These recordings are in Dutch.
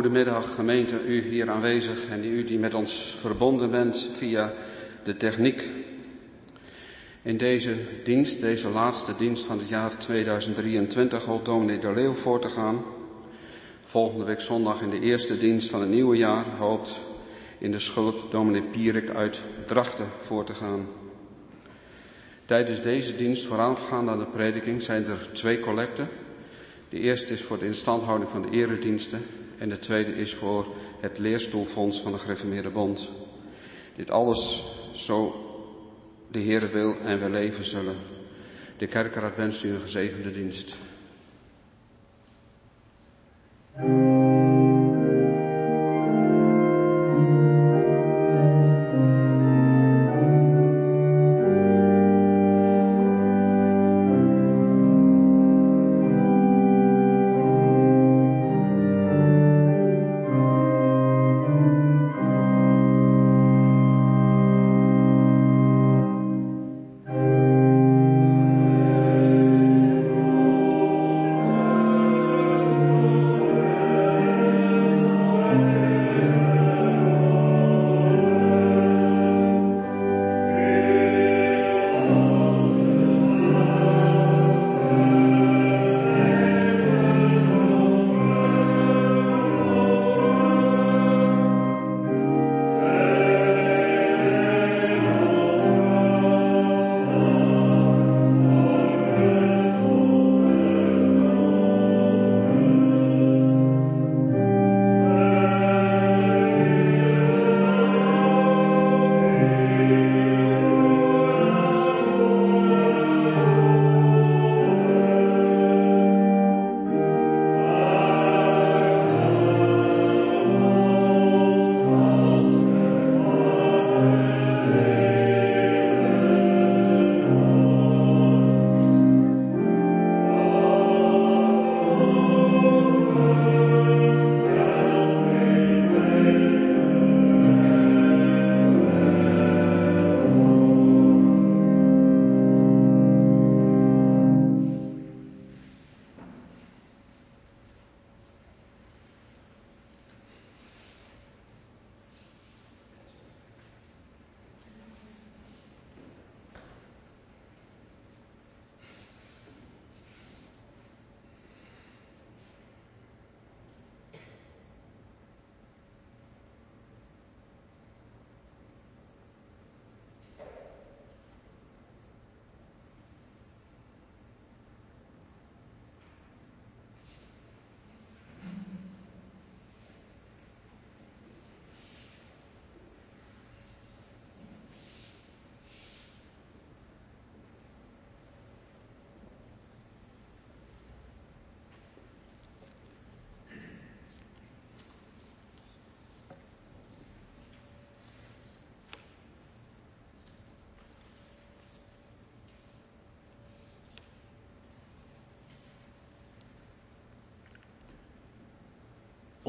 Goedemiddag gemeente, u hier aanwezig en u die met ons verbonden bent via de techniek. In deze dienst, deze laatste dienst van het jaar 2023, hoopt dominee de Leeuw voor te gaan. Volgende week zondag in de eerste dienst van het nieuwe jaar hoopt in de schulp dominee Pierik uit Drachten voor te gaan. Tijdens deze dienst voorafgaand aan de prediking zijn er twee collecten. De eerste is voor de instandhouding van de erediensten en de tweede is voor het leerstoelfonds van de Gereformeerde Bond. Dit alles zo de Heer wil en we leven zullen. De kerkraad wenst u een gezegende dienst.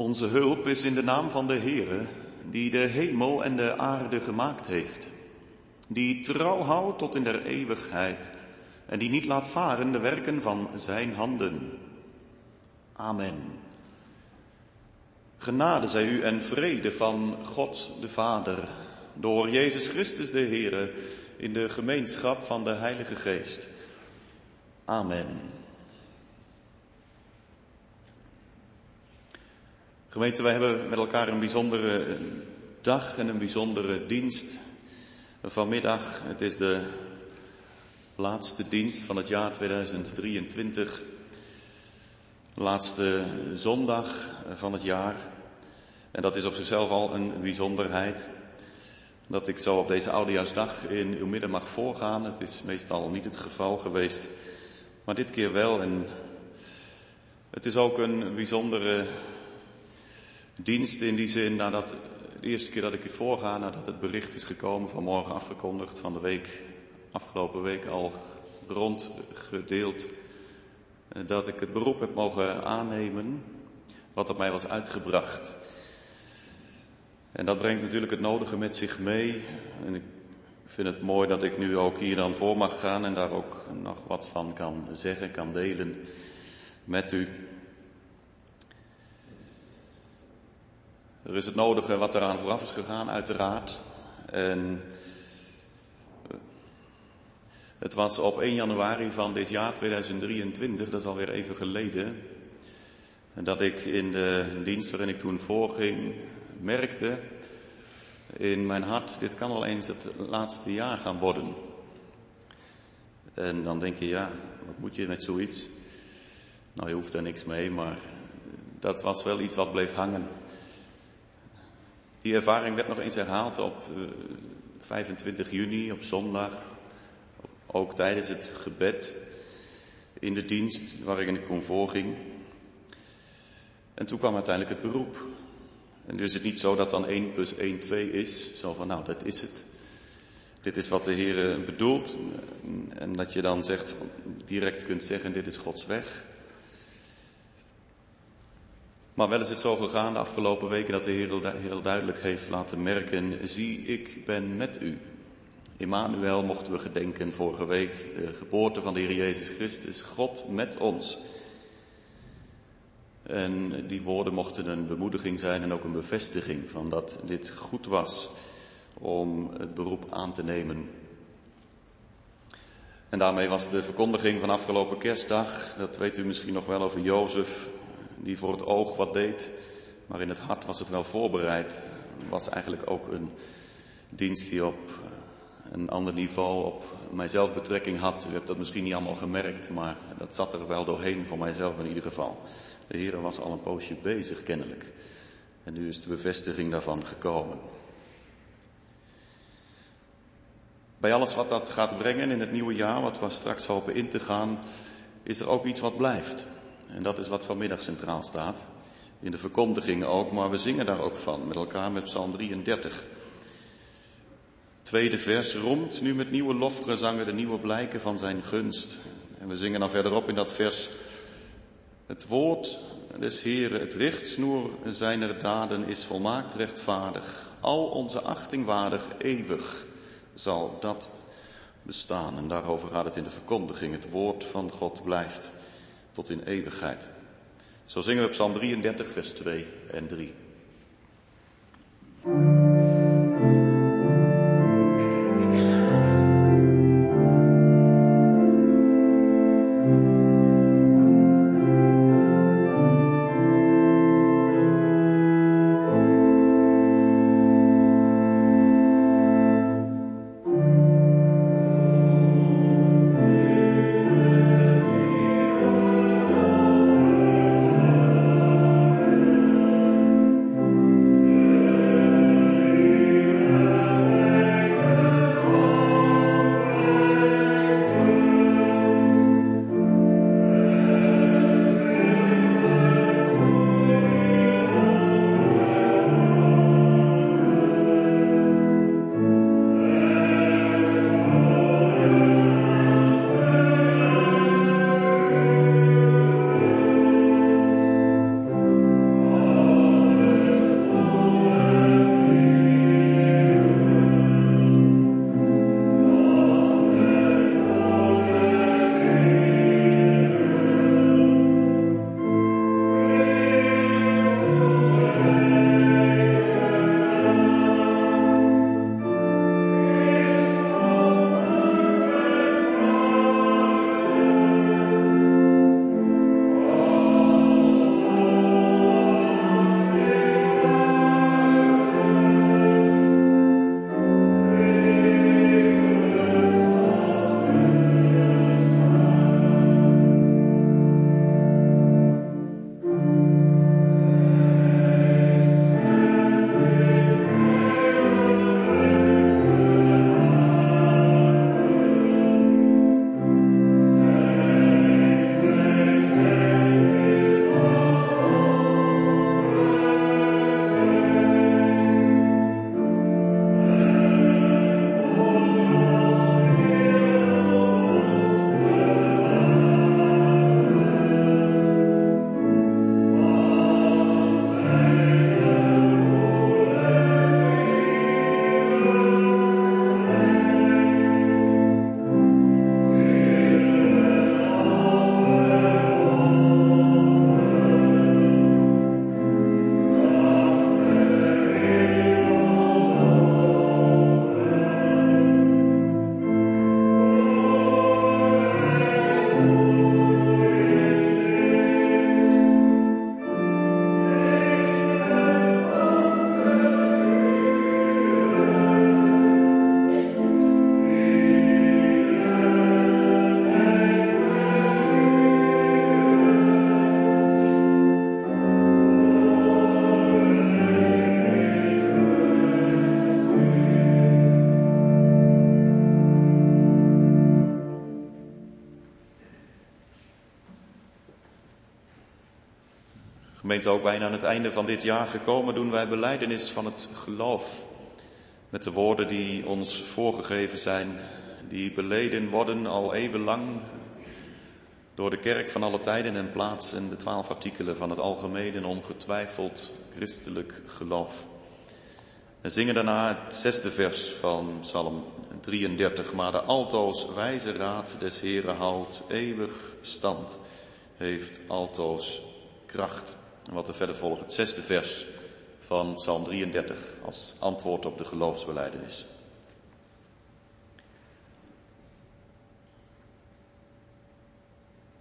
Onze hulp is in de naam van de Heere, die de hemel en de aarde gemaakt heeft, die trouw houdt tot in der eeuwigheid en die niet laat varen de werken van zijn handen. Amen. Genade zij u en vrede van God de Vader, door Jezus Christus de Heere, in de gemeenschap van de Heilige Geest. Amen. Gemeente, wij hebben met elkaar een bijzondere dag en een bijzondere dienst vanmiddag. Het is de laatste dienst van het jaar 2023. Laatste zondag van het jaar. En dat is op zichzelf al een bijzonderheid. Dat ik zo op deze Oudejaarsdag in uw midden mag voorgaan. Het is meestal niet het geval geweest. Maar dit keer wel. En het is ook een bijzondere dienst in die zin nadat de eerste keer dat ik u voorga, nadat het bericht is gekomen vanmorgen afgekondigd van de week, afgelopen week al rondgedeeld, eh, dat ik het beroep heb mogen aannemen wat op mij was uitgebracht. En dat brengt natuurlijk het nodige met zich mee. En ik vind het mooi dat ik nu ook hier dan voor mag gaan en daar ook nog wat van kan zeggen, kan delen met u. Er is het nodige wat eraan vooraf is gegaan, uiteraard. En eh, het was op 1 januari van dit jaar 2023, dat is alweer even geleden, dat ik in de dienst waarin ik toen voorging, merkte in mijn hart, dit kan wel eens het laatste jaar gaan worden. En dan denk je, ja, wat moet je met zoiets? Nou, je hoeft er niks mee, maar dat was wel iets wat bleef hangen. Die ervaring werd nog eens herhaald op 25 eh, juni, op zondag. Ook tijdens het gebed in de dienst waarin ik kon voorging. En toen kwam uiteindelijk het beroep. En nu is het niet zo dat dan 1 plus 1 2 is. Zo van, nou, dat is het. Dit is wat de Heer bedoelt. En dat je dan zegt, direct kunt zeggen, dit is Gods weg. Maar wel is het zo gegaan de afgelopen weken dat de Heer heel duidelijk heeft laten merken, zie ik ben met u. Immanuel mochten we gedenken vorige week, de geboorte van de Heer Jezus Christus, God met ons. En die woorden mochten een bemoediging zijn en ook een bevestiging van dat dit goed was om het beroep aan te nemen. En daarmee was de verkondiging van afgelopen kerstdag, dat weet u misschien nog wel over Jozef, die voor het oog wat deed, maar in het hart was het wel voorbereid. Was eigenlijk ook een dienst die op een ander niveau op mijzelf betrekking had. U hebt dat misschien niet allemaal gemerkt, maar dat zat er wel doorheen voor mijzelf in ieder geval. De Heer was al een poosje bezig kennelijk. En nu is de bevestiging daarvan gekomen. Bij alles wat dat gaat brengen in het nieuwe jaar, wat we straks hopen in te gaan, is er ook iets wat blijft. En dat is wat vanmiddag centraal staat. In de verkondigingen ook, maar we zingen daar ook van met elkaar met Psalm 33. Tweede vers roemt nu met nieuwe lofgezangen de nieuwe blijken van zijn gunst. En we zingen dan verderop in dat vers het woord des Heren, het richtsnoer zijner daden is volmaakt rechtvaardig. Al onze achting waardig, eeuwig zal dat bestaan. En daarover gaat het in de verkondiging. Het woord van God blijft tot in eeuwigheid. Zo zingen we Psalm 33, vers 2 en 3. Ook bijna aan het einde van dit jaar gekomen doen wij beleidenis van het geloof. Met de woorden die ons voorgegeven zijn, die beleden worden al eeuwenlang door de kerk van alle tijden en plaatsen, de twaalf artikelen van het algemeen en ongetwijfeld christelijk geloof. We zingen daarna het zesde vers van Psalm 33. Maar de altoos wijze raad des Heren houdt eeuwig stand, heeft altoos kracht. En wat er verder volgt, het zesde vers van Psalm 33 als antwoord op de geloofsbeleidenis.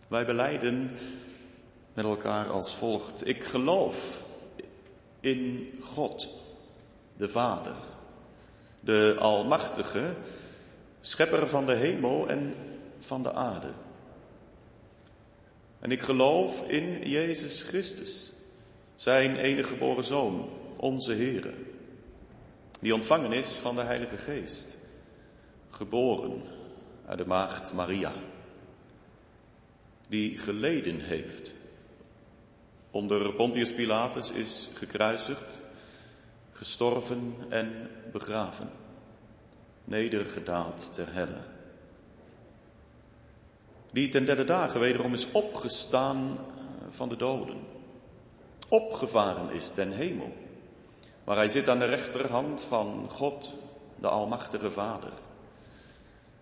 Wij beleiden met elkaar als volgt. Ik geloof in God, de Vader, de Almachtige, Schepper van de hemel en van de aarde. En ik geloof in Jezus Christus, zijn enige geboren Zoon, onze Heere, die ontvangen is van de Heilige Geest, geboren uit de maagd Maria, die geleden heeft, onder Pontius Pilatus is gekruisigd, gestorven en begraven, nedergedaald ter helle. Die ten derde dagen wederom is opgestaan van de doden, opgevaren is ten hemel, waar hij zit aan de rechterhand van God, de Almachtige Vader,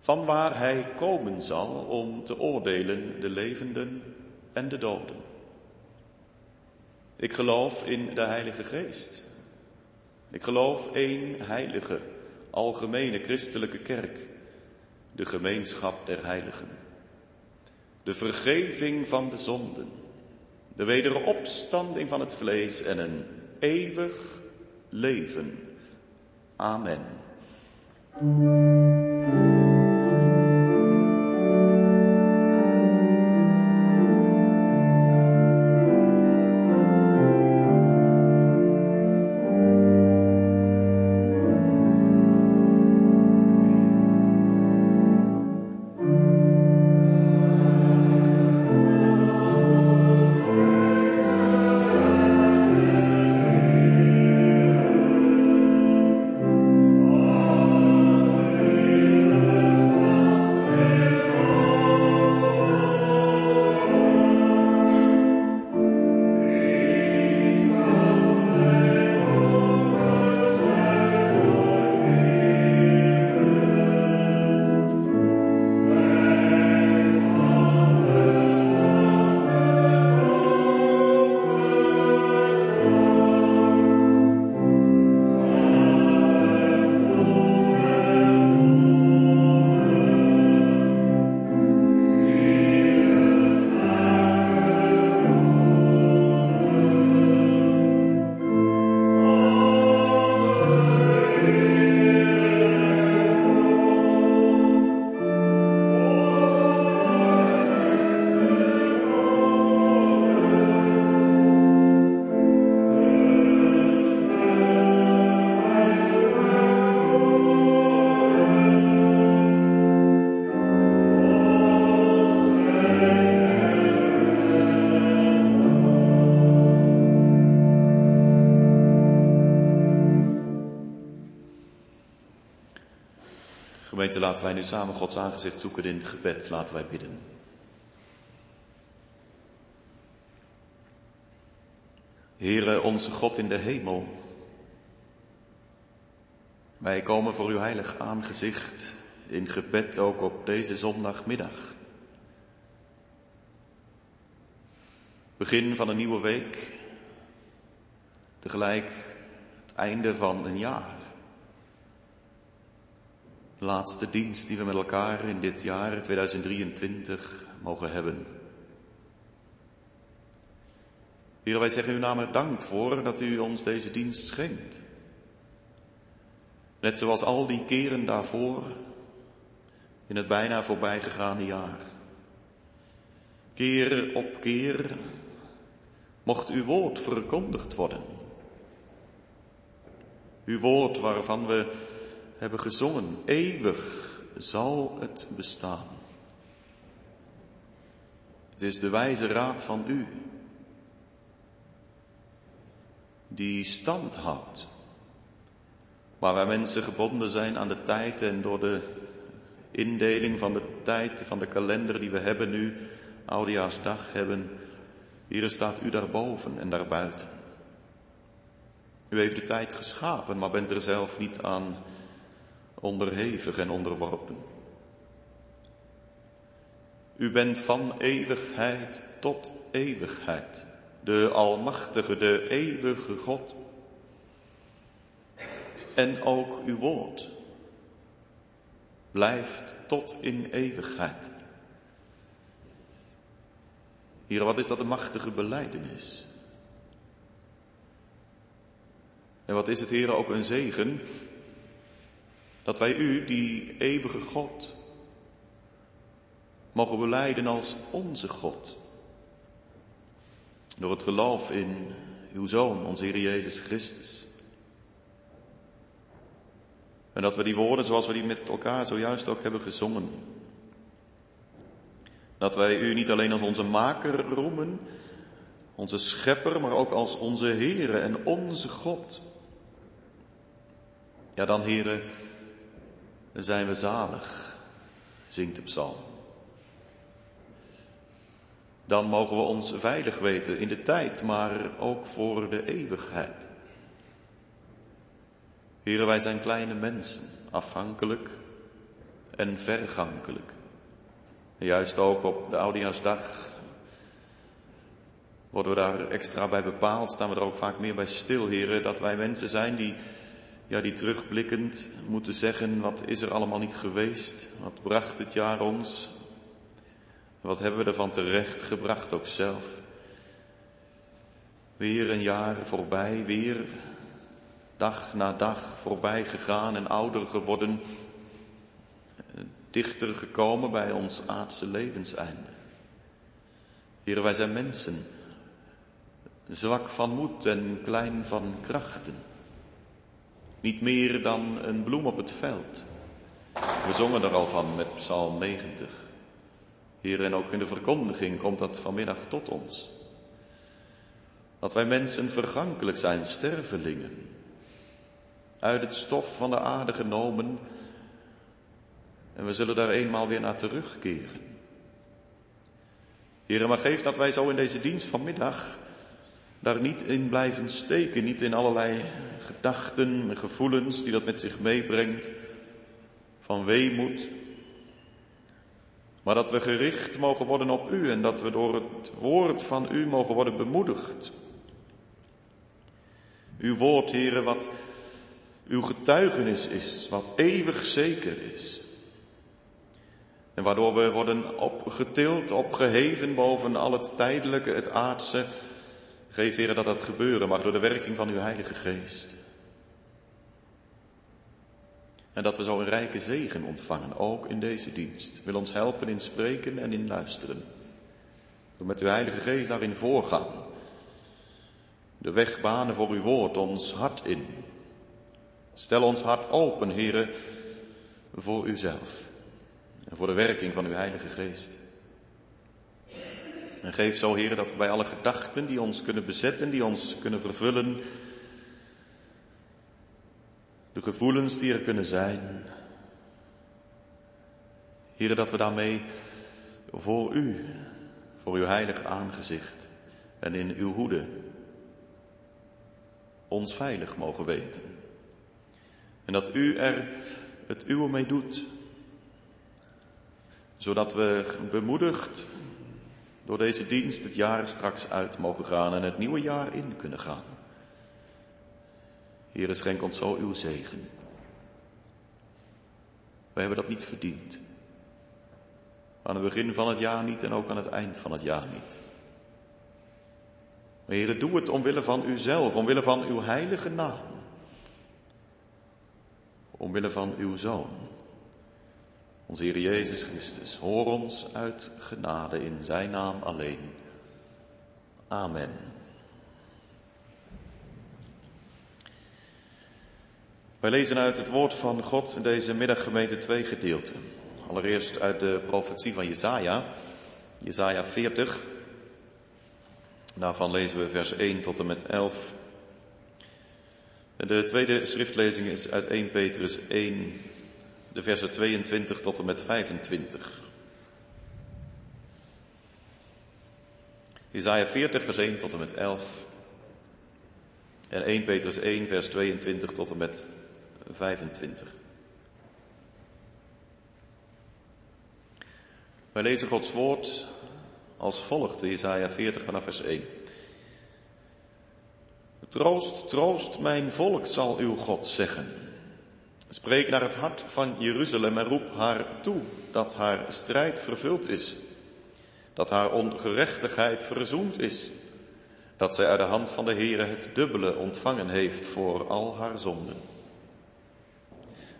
van waar hij komen zal om te oordelen de levenden en de doden. Ik geloof in de Heilige Geest. Ik geloof één heilige, algemene christelijke kerk, de gemeenschap der heiligen. De vergeving van de zonden, de wederopstanding van het vlees en een eeuwig leven. Amen. Laten wij nu samen Gods aangezicht zoeken in gebed. Laten wij bidden. Heere, onze God in de hemel. Wij komen voor uw heilig aangezicht in gebed ook op deze zondagmiddag. Begin van een nieuwe week. Tegelijk het einde van een jaar laatste dienst die we met elkaar in dit jaar 2023 mogen hebben. Heer, wij zeggen u namen dank voor dat u ons deze dienst schenkt. Net zoals al die keren daarvoor in het bijna voorbijgegane jaar. Keer op keer mocht uw woord verkondigd worden. Uw woord waarvan we hebben gezongen. Eeuwig zal het bestaan. Het is de wijze raad van u. die stand houdt. Waar wij mensen gebonden zijn aan de tijd en door de indeling van de tijd, van de kalender die we hebben nu, Oudejaarsdag hebben, hier staat u daarboven en daarbuiten. U heeft de tijd geschapen, maar bent er zelf niet aan onderhevig en onderworpen. U bent van eeuwigheid tot eeuwigheid, de Almachtige, de eeuwige God. En ook uw woord blijft tot in eeuwigheid. Hier, wat is dat een machtige beleidenis? En wat is het, Heer, ook een zegen dat wij U, die eeuwige God, mogen beleiden als onze God. Door het geloof in uw Zoon, onze Heer Jezus Christus. En dat we die woorden zoals we die met elkaar zojuist ook hebben gezongen. Dat wij u niet alleen als onze maker roemen, onze schepper, maar ook als onze Heere en onze God. Ja, dan Heere, zijn we zalig, zingt de psalm. Dan mogen we ons veilig weten in de tijd, maar ook voor de eeuwigheid. Heren, wij zijn kleine mensen, afhankelijk en vergankelijk. Juist ook op de Oudejaarsdag worden we daar extra bij bepaald, staan we er ook vaak meer bij stil, heren, dat wij mensen zijn die, ja, die terugblikkend moeten zeggen, wat is er allemaal niet geweest? Wat bracht het jaar ons? Wat hebben we ervan terecht gebracht ook zelf? Weer een jaar voorbij, weer dag na dag voorbij gegaan en ouder geworden, dichter gekomen bij ons aardse levenseinde. Heren, wij zijn mensen, zwak van moed en klein van krachten. Niet meer dan een bloem op het veld. We zongen er al van met Psalm 90. Hier en ook in de verkondiging komt dat vanmiddag tot ons. Dat wij mensen vergankelijk zijn, stervelingen uit het stof van de aarde genomen en we zullen daar eenmaal weer naar terugkeren. Heren, maar geef dat wij zo in deze dienst vanmiddag daar niet in blijven steken, niet in allerlei gedachten en gevoelens die dat met zich meebrengt van weemoed, maar dat we gericht mogen worden op U en dat we door het woord van U mogen worden bemoedigd. Uw woord, heren, wat uw getuigenis is, wat eeuwig zeker is. En waardoor we worden opgetild, opgeheven boven al het tijdelijke, het aardse. Geef, Heer, dat dat gebeuren mag door de werking van uw Heilige Geest. En dat we zo een rijke zegen ontvangen, ook in deze dienst. Wil ons helpen in spreken en in luisteren. Door met uw Heilige Geest daarin voorgaan. De weg banen voor uw woord ons hart in. Stel ons hart open, heren, voor uzelf en voor de werking van uw Heilige Geest. En geef zo, heren, dat we bij alle gedachten die ons kunnen bezetten, die ons kunnen vervullen, de gevoelens die er kunnen zijn, heren, dat we daarmee voor u, voor uw heilig aangezicht en in uw hoede ons veilig mogen weten. En dat u er het uwe mee doet. Zodat we bemoedigd door deze dienst het jaar straks uit mogen gaan en het nieuwe jaar in kunnen gaan. Heer, schenk ons zo uw zegen. We hebben dat niet verdiend. Aan het begin van het jaar niet en ook aan het eind van het jaar niet. Maar Heer, doe het omwille van uzelf, omwille van uw heilige naam omwille van uw Zoon. Onze Heer Jezus Christus, hoor ons uit genade in Zijn naam alleen. Amen. Wij lezen uit het woord van God in deze middaggemeente twee gedeelten. Allereerst uit de profetie van Jesaja, Jesaja 40. Daarvan lezen we vers 1 tot en met 11 De tweede schriftlezing is uit 1 Petrus 1, de versen 22 tot en met 25. Isaiah 40, vers 1 tot en met 11. En 1 Petrus 1, vers 22 tot en met 25. Wij lezen Gods woord als volgt, Isaiah 40 vanaf vers 1. Troost, troost mijn volk, zal uw God zeggen. Spreek naar het hart van Jeruzalem en roep haar toe dat haar strijd vervuld is, dat haar ongerechtigheid verzoend is, dat zij uit de hand van de Heere het dubbele ontvangen heeft voor al haar zonden.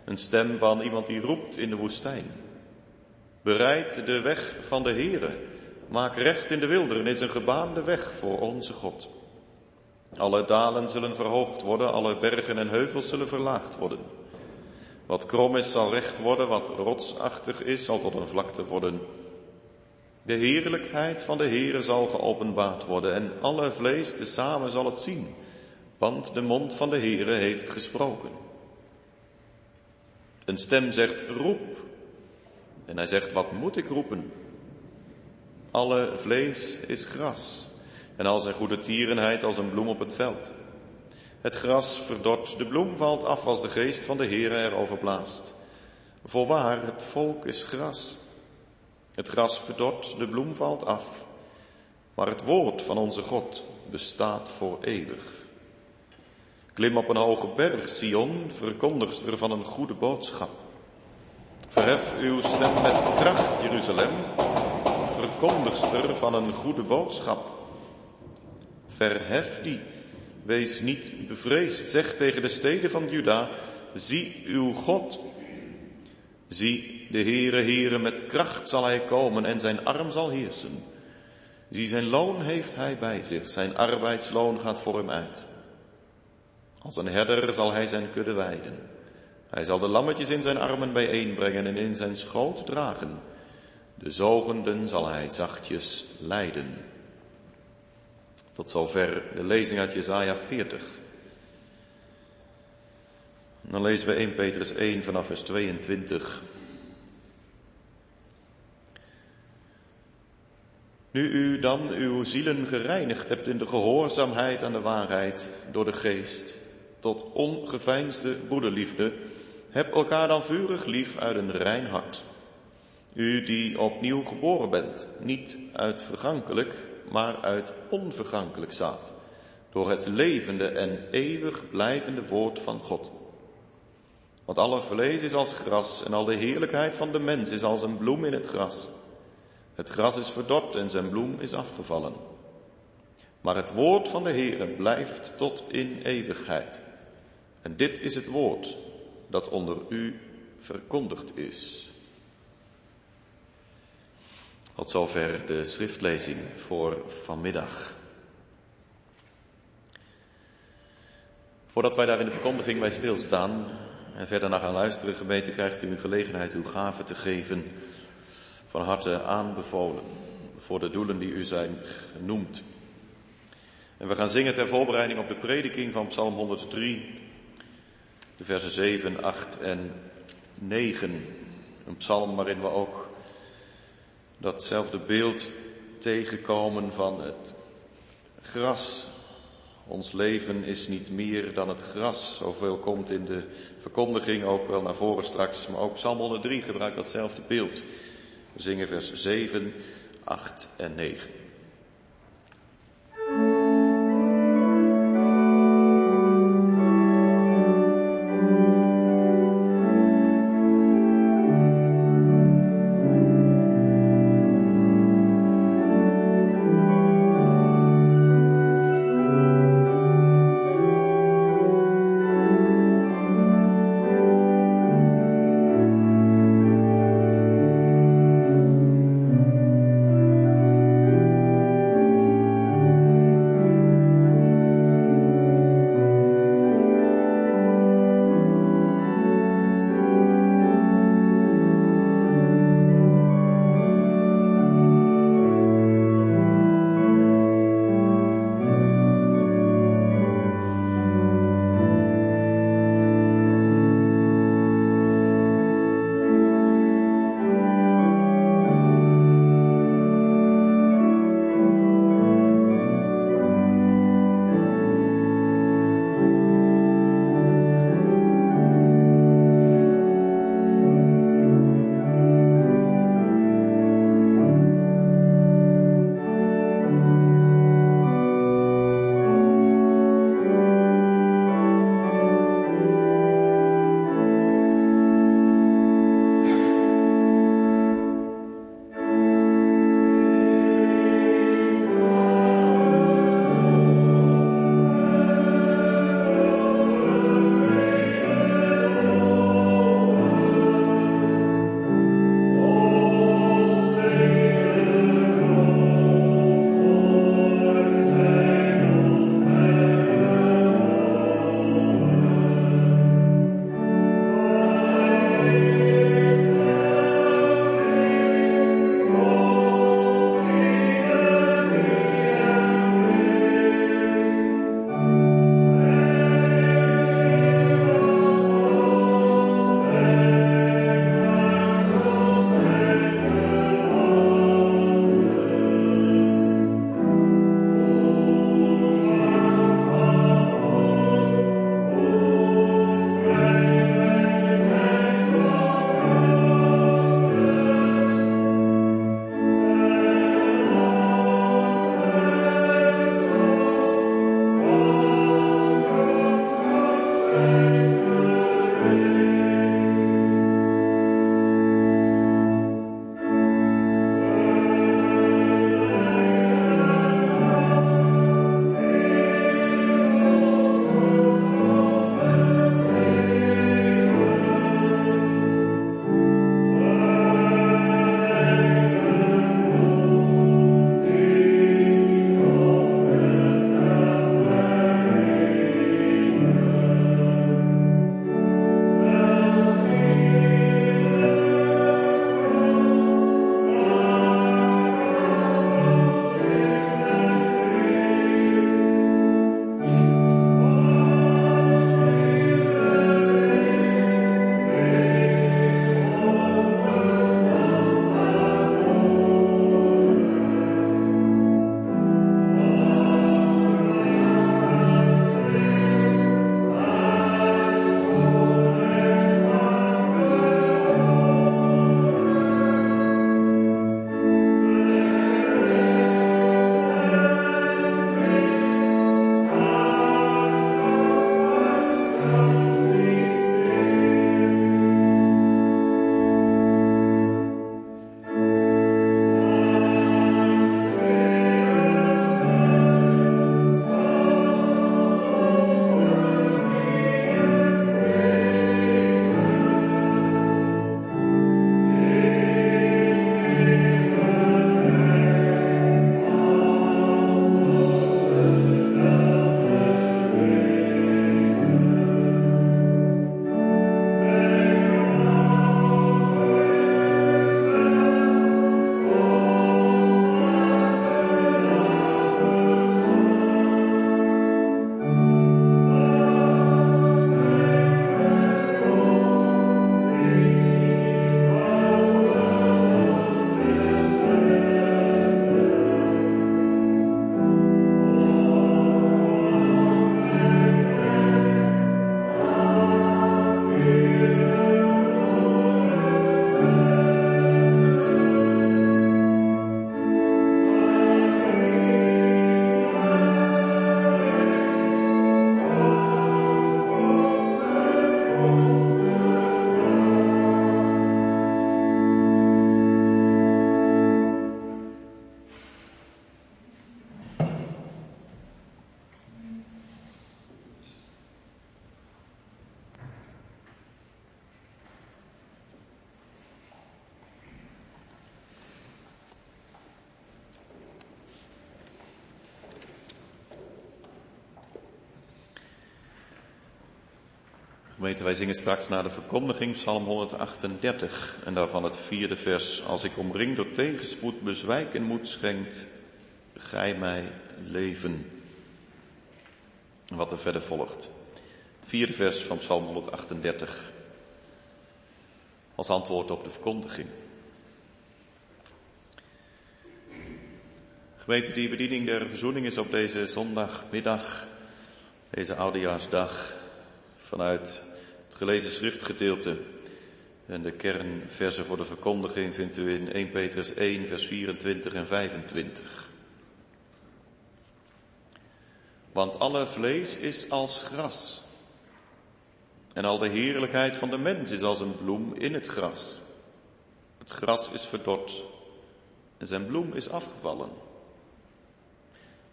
Een stem van iemand die roept in de woestijn. Bereid de weg van de Heere, maak recht in de wildernis een gebaande weg voor onze God. Alle dalen zullen verhoogd worden, alle bergen en heuvels zullen verlaagd worden. Wat krom is zal recht worden, wat rotsachtig is zal tot een vlakte worden. De heerlijkheid van de Heere zal geopenbaard worden en alle vlees tezamen zal het zien, want de mond van de Heere heeft gesproken. Een stem zegt roep en hij zegt wat moet ik roepen? Alle vlees is gras en al zijn goede tierenheid als een bloem op het veld. Het gras verdort, de bloem valt af als de geest van de Heere erover blaast. Voorwaar, het volk is gras. Het gras verdort, de bloem valt af. Maar het woord van onze God bestaat voor eeuwig. Klim op een hoge berg, Sion, verkondigster van een goede boodschap. Verhef uw stem met kracht, Jeruzalem, verkondigster van een goede boodschap. Verhef die, wees niet bevreesd, zeg tegen de steden van Juda, zie uw God. Zie, de Heere, Heere, met kracht zal hij komen en zijn arm zal heersen. Zie, zijn loon heeft hij bij zich, zijn arbeidsloon gaat voor hem uit. Als een herder zal hij zijn kudde weiden. Hij zal de lammetjes in zijn armen bijeenbrengen en in zijn schoot dragen. De zogenden zal hij zachtjes leiden. Tot zover de lezing uit Jesaja 40. Dan lezen we 1 Petrus 1 vanaf vers 22. Nu u dan uw zielen gereinigd hebt in de gehoorzaamheid aan de waarheid door de geest, tot ongeveinsde broederliefde, heb elkaar dan vurig lief uit een rein hart. U die opnieuw geboren bent, niet uit vergankelijk, maar uit onvergankelijk zaad, door het levende en eeuwig blijvende woord van God. Want alle vlees is als gras en al de heerlijkheid van de mens is als een bloem in het gras. Het gras is verdord en zijn bloem is afgevallen. Maar het woord van de Heere blijft tot in eeuwigheid. En dit is het woord dat onder u verkondigd is. Tot zover de schriftlezing voor vanmiddag. Voordat wij daar in de verkondiging bij stilstaan en verder naar gaan luisteren, gemeente, krijgt u een gelegenheid uw gave te geven. Van harte aanbevolen voor de doelen die u zijn genoemd. En we gaan zingen ter voorbereiding op de prediking van Psalm 103, de versen 7, 8 en 9. Een psalm waarin we ook datzelfde beeld tegenkomen van het gras. Ons leven is niet meer dan het gras. Zoveel komt in de verkondiging ook wel naar voren straks. Maar ook Psalm 103 gebruikt datzelfde beeld. We zingen vers 7, 8 en 9. Gemeente, wij zingen straks naar de verkondiging Psalm 138 en daarvan het vierde vers. Als ik omring door tegenspoed bezwijken moet, schenkt gij mij leven. Wat er verder volgt. Het vierde vers van Psalm 138. Als antwoord op de verkondiging. Gemeente, die bediening der verzoening is op deze zondagmiddag, deze oudejaarsdag, vanuit gelezen schriftgedeelte. En de kernversen voor de verkondiging vindt u in 1 Petrus 1, vers 24 en 25. Want alle vlees is als gras. En al de heerlijkheid van de mens is als een bloem in het gras. Het gras is verdord en zijn bloem is afgevallen.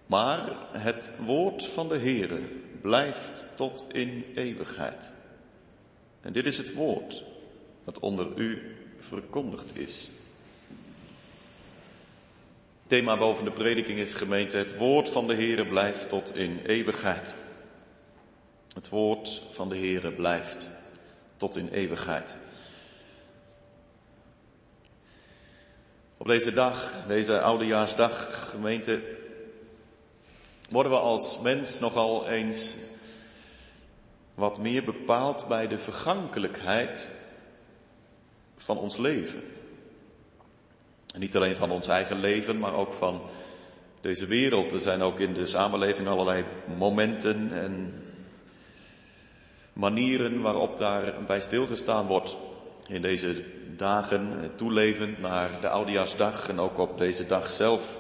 Maar het woord van de Heere blijft tot in eeuwigheid. En dit is het woord dat onder u verkondigd is. Thema boven de prediking is gemeente, het woord van de Heere blijft tot in eeuwigheid. Het woord van de Heere blijft tot in eeuwigheid. Op deze dag, deze oudejaarsdag, gemeente, worden we als mens nogal eens wat meer bepaald bij de vergankelijkheid van ons leven. En niet alleen van ons eigen leven, maar ook van deze wereld. Er zijn ook in de samenleving allerlei momenten en manieren waarop daarbij stilgestaan wordt. In deze dagen, toelevend naar de Oudejaarsdag en ook op deze dag zelf.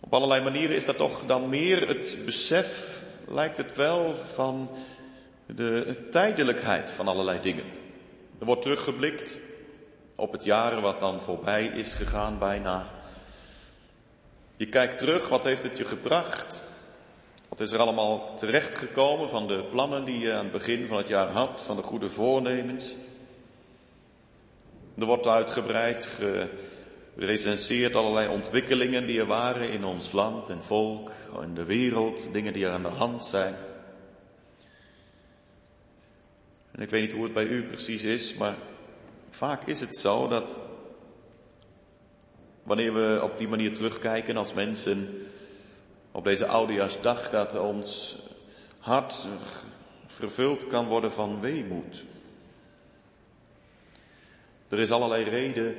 Op allerlei manieren is dat toch dan meer het besef, lijkt het wel, van de tijdelijkheid van allerlei dingen. Er wordt teruggeblikt op het jaar wat dan voorbij is gegaan bijna. Je kijkt terug, wat heeft het je gebracht? Wat is er allemaal terechtgekomen van de plannen die je aan het begin van het jaar had, van de goede voornemens? Er wordt uitgebreid gerecenseerd allerlei ontwikkelingen die er waren in ons land en volk, in de wereld, dingen die er aan de hand zijn. En ik weet niet hoe het bij u precies is, maar vaak is het zo dat wanneer we op die manier terugkijken als mensen op deze oudejaarsdag, dat ons hart vervuld kan worden van weemoed. Er is allerlei reden,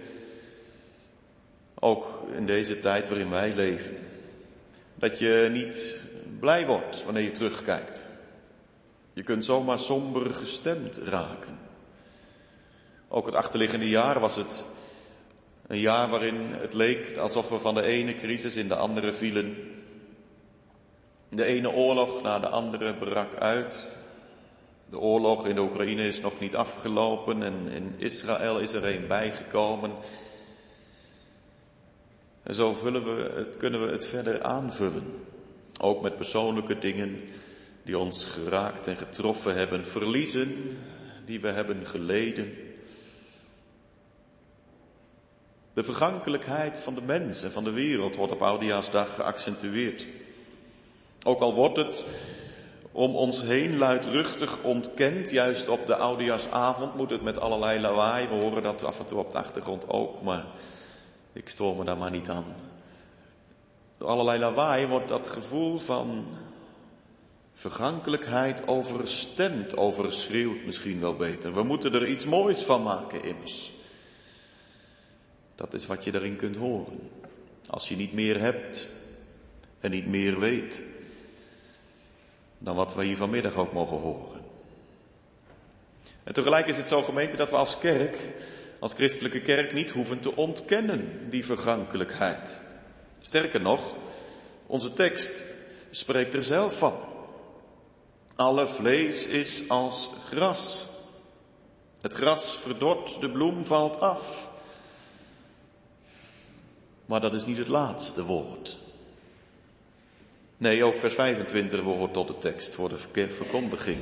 ook in deze tijd waarin wij leven, dat je niet blij wordt wanneer je terugkijkt. Je kunt zomaar somber gestemd raken. Ook het achterliggende jaar was het een jaar waarin het leek alsof we van de ene crisis in de andere vielen. De ene oorlog na de andere brak uit. De oorlog in de Oekraïne is nog niet afgelopen en in Israël is er een bijgekomen. En zo vullen we het, kunnen we het verder aanvullen. Ook met persoonlijke dingen die ons geraakt en getroffen hebben, verliezen die we hebben geleden. De vergankelijkheid van de mens en van de wereld wordt op Oudejaarsdag geaccentueerd. Ook al wordt het om ons heen luidruchtig ontkend, juist op de Oudejaarsavond moet het met allerlei lawaai, we horen dat af en toe op de achtergrond ook, maar ik stoor me daar maar niet aan. Door allerlei lawaai wordt dat gevoel van vergankelijkheid overstemd, overschreeuwt misschien wel beter. We moeten er iets moois van maken immers. Dat is wat je daarin kunt horen. Als je niet meer hebt en niet meer weet dan wat we hier vanmiddag ook mogen horen. En tegelijk is het zo gemeente dat we als kerk, als christelijke kerk niet hoeven te ontkennen die vergankelijkheid. Sterker nog, onze tekst spreekt er zelf van. Alle vlees is als gras. Het gras verdort, de bloem valt af. Maar dat is niet het laatste woord. Nee, ook vers 25 behoort tot de tekst voor de verkondiging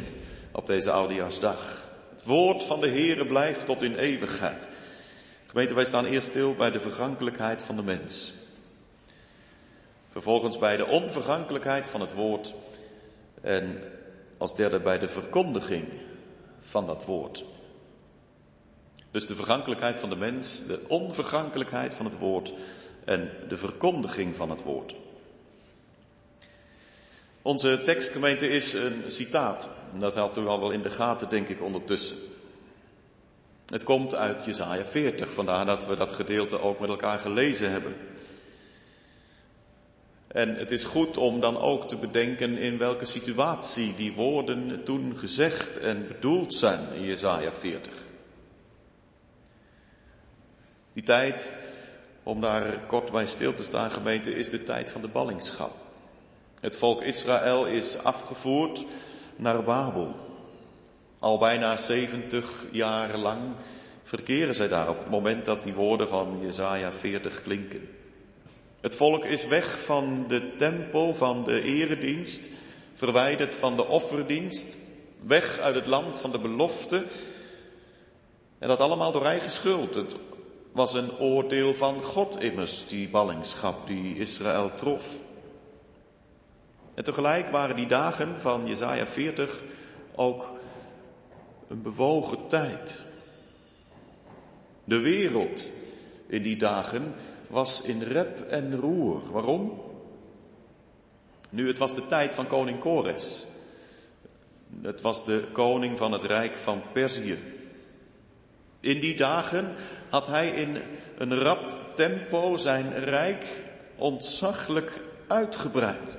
op deze oudejaarsdag. Woord van de Heere blijft tot in eeuwigheid. Gemeente, wij staan eerst stil bij de vergankelijkheid van de mens. Vervolgens bij de onvergankelijkheid van het woord. En als derde bij de verkondiging van dat woord. Dus de vergankelijkheid van de mens, de onvergankelijkheid van het woord en de verkondiging van het woord. Onze tekstgemeente is een citaat. Dat had u al wel in de gaten, denk ik, ondertussen. Het komt uit Jesaja 40, vandaar dat we dat gedeelte ook met elkaar gelezen hebben. En het is goed om dan ook te bedenken in welke situatie die woorden toen gezegd en bedoeld zijn in Jesaja 40. Die tijd, om daar kort bij stil te staan gemeente, is de tijd van de ballingschap. Het volk Israël is afgevoerd naar Babel. Al bijna 70 jaar lang verkeren zij daar op het moment dat die woorden van Jesaja 40 klinken. Het volk is weg van de tempel, van de eredienst, verwijderd van de offerdienst, weg uit het land van de belofte. En dat allemaal door eigen schuld. Het was een oordeel van God immers, die ballingschap die Israël trof. En tegelijk waren die dagen van Jesaja 40 ook een bewogen tijd. De wereld in die dagen was in rep en roer. Waarom? Nu, het was de tijd van koning Kores. Het was de koning van het rijk van Perzië. In die dagen had hij in een rap tempo zijn rijk ontzaglijk uitgebreid.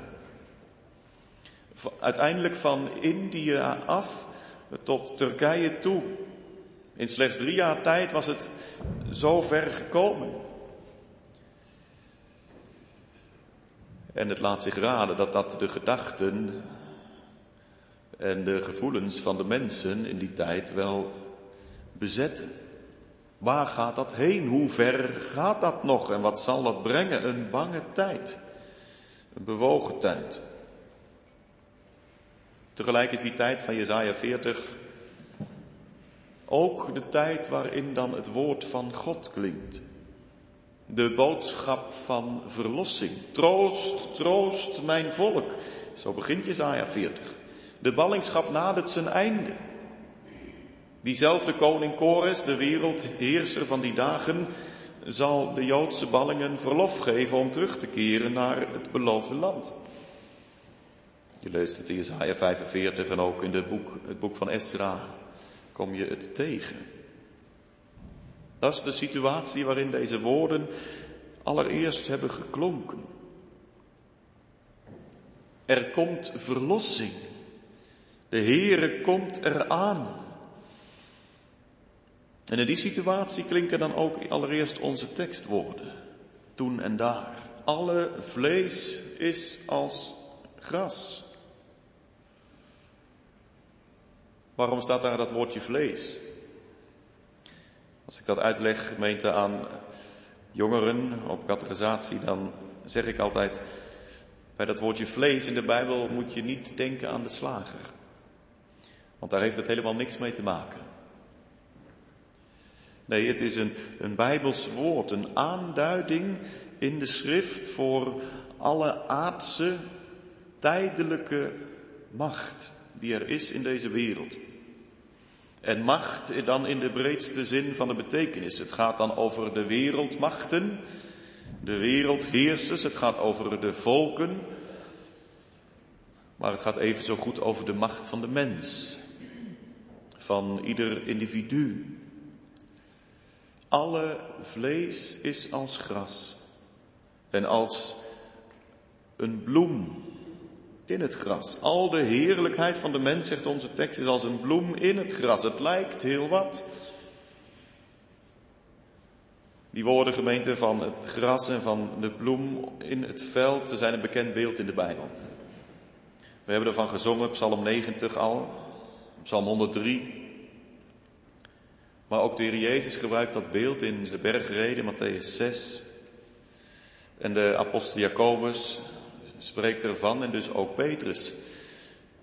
Uiteindelijk van Indië af tot Turkije toe. In slechts drie jaar tijd was het zo ver gekomen. En het laat zich raden dat dat de gedachten en de gevoelens van de mensen in die tijd wel bezetten. Waar gaat dat heen? Hoe ver gaat dat nog? En wat zal dat brengen? Een bange tijd. Een bewogen tijd. Tegelijk is die tijd van Jezaja 40 ook de tijd waarin dan het woord van God klinkt. De boodschap van verlossing. Troost, troost mijn volk. Zo begint Jezaja 40. De ballingschap nadert zijn einde. Diezelfde koning Kores, de wereldheerser van die dagen, zal de Joodse ballingen verlof geven om terug te keren naar het beloofde land. Je leest het in Jesaja 45 en ook in boek, het boek van Esra kom je het tegen. Dat is de situatie waarin deze woorden allereerst hebben geklonken. Er komt verlossing. De Heere komt eraan. En in die situatie klinken dan ook allereerst onze tekstwoorden. Toen en daar. Alle vlees is als gras. Waarom staat daar dat woordje vlees? Als ik dat uitleg, gemeente, aan jongeren op categorisatie, dan zeg ik altijd, bij dat woordje vlees in de Bijbel moet je niet denken aan de slager. Want daar heeft het helemaal niks mee te maken. Nee, het is een, een Bijbels woord, een aanduiding in de schrift voor alle aardse, tijdelijke macht die er is in deze wereld. En macht dan in de breedste zin van de betekenis. Het gaat dan over de wereldmachten, de wereldheersers, het gaat over de volken, maar het gaat even zo goed over de macht van de mens, van ieder individu. Alle vlees is als gras en als een bloem in het gras. Al de heerlijkheid van de mens, zegt onze tekst, is als een bloem in het gras. Het lijkt heel wat. Die woorden, gemeente, van het gras en van de bloem in het veld, zijn een bekend beeld in de Bijbel. We hebben ervan gezongen, Psalm 90 al, Psalm 103. Maar ook de Heer Jezus gebruikt dat beeld in de bergreden, Matthäus 6. En de apostel Jacobus, spreekt ervan en dus ook Petrus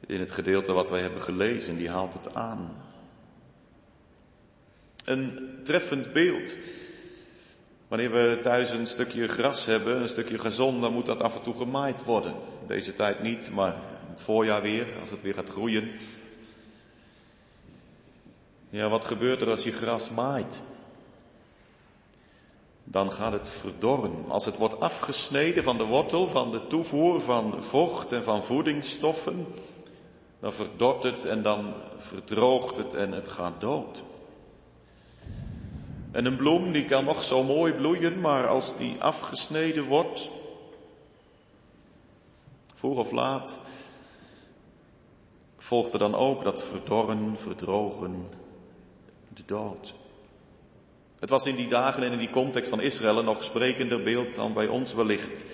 in het gedeelte wat wij hebben gelezen, die haalt het aan. Een treffend beeld. Wanneer we thuis een stukje gras hebben, een stukje gazon, dan moet dat af en toe gemaaid worden. Deze tijd niet, maar het voorjaar weer, als het weer gaat groeien. Ja, wat gebeurt er als je gras maait? Dan gaat het verdorren. Als het wordt afgesneden van de wortel, van de toevoer van vocht en van voedingsstoffen, dan verdort het en dan verdroogt het en het gaat dood. En een bloem die kan nog zo mooi bloeien, maar als die afgesneden wordt, vroeg of laat, volgt er dan ook dat verdorren, verdrogen, de dood. Het was in die dagen en in die context van Israël een nog sprekender beeld dan bij ons wellicht.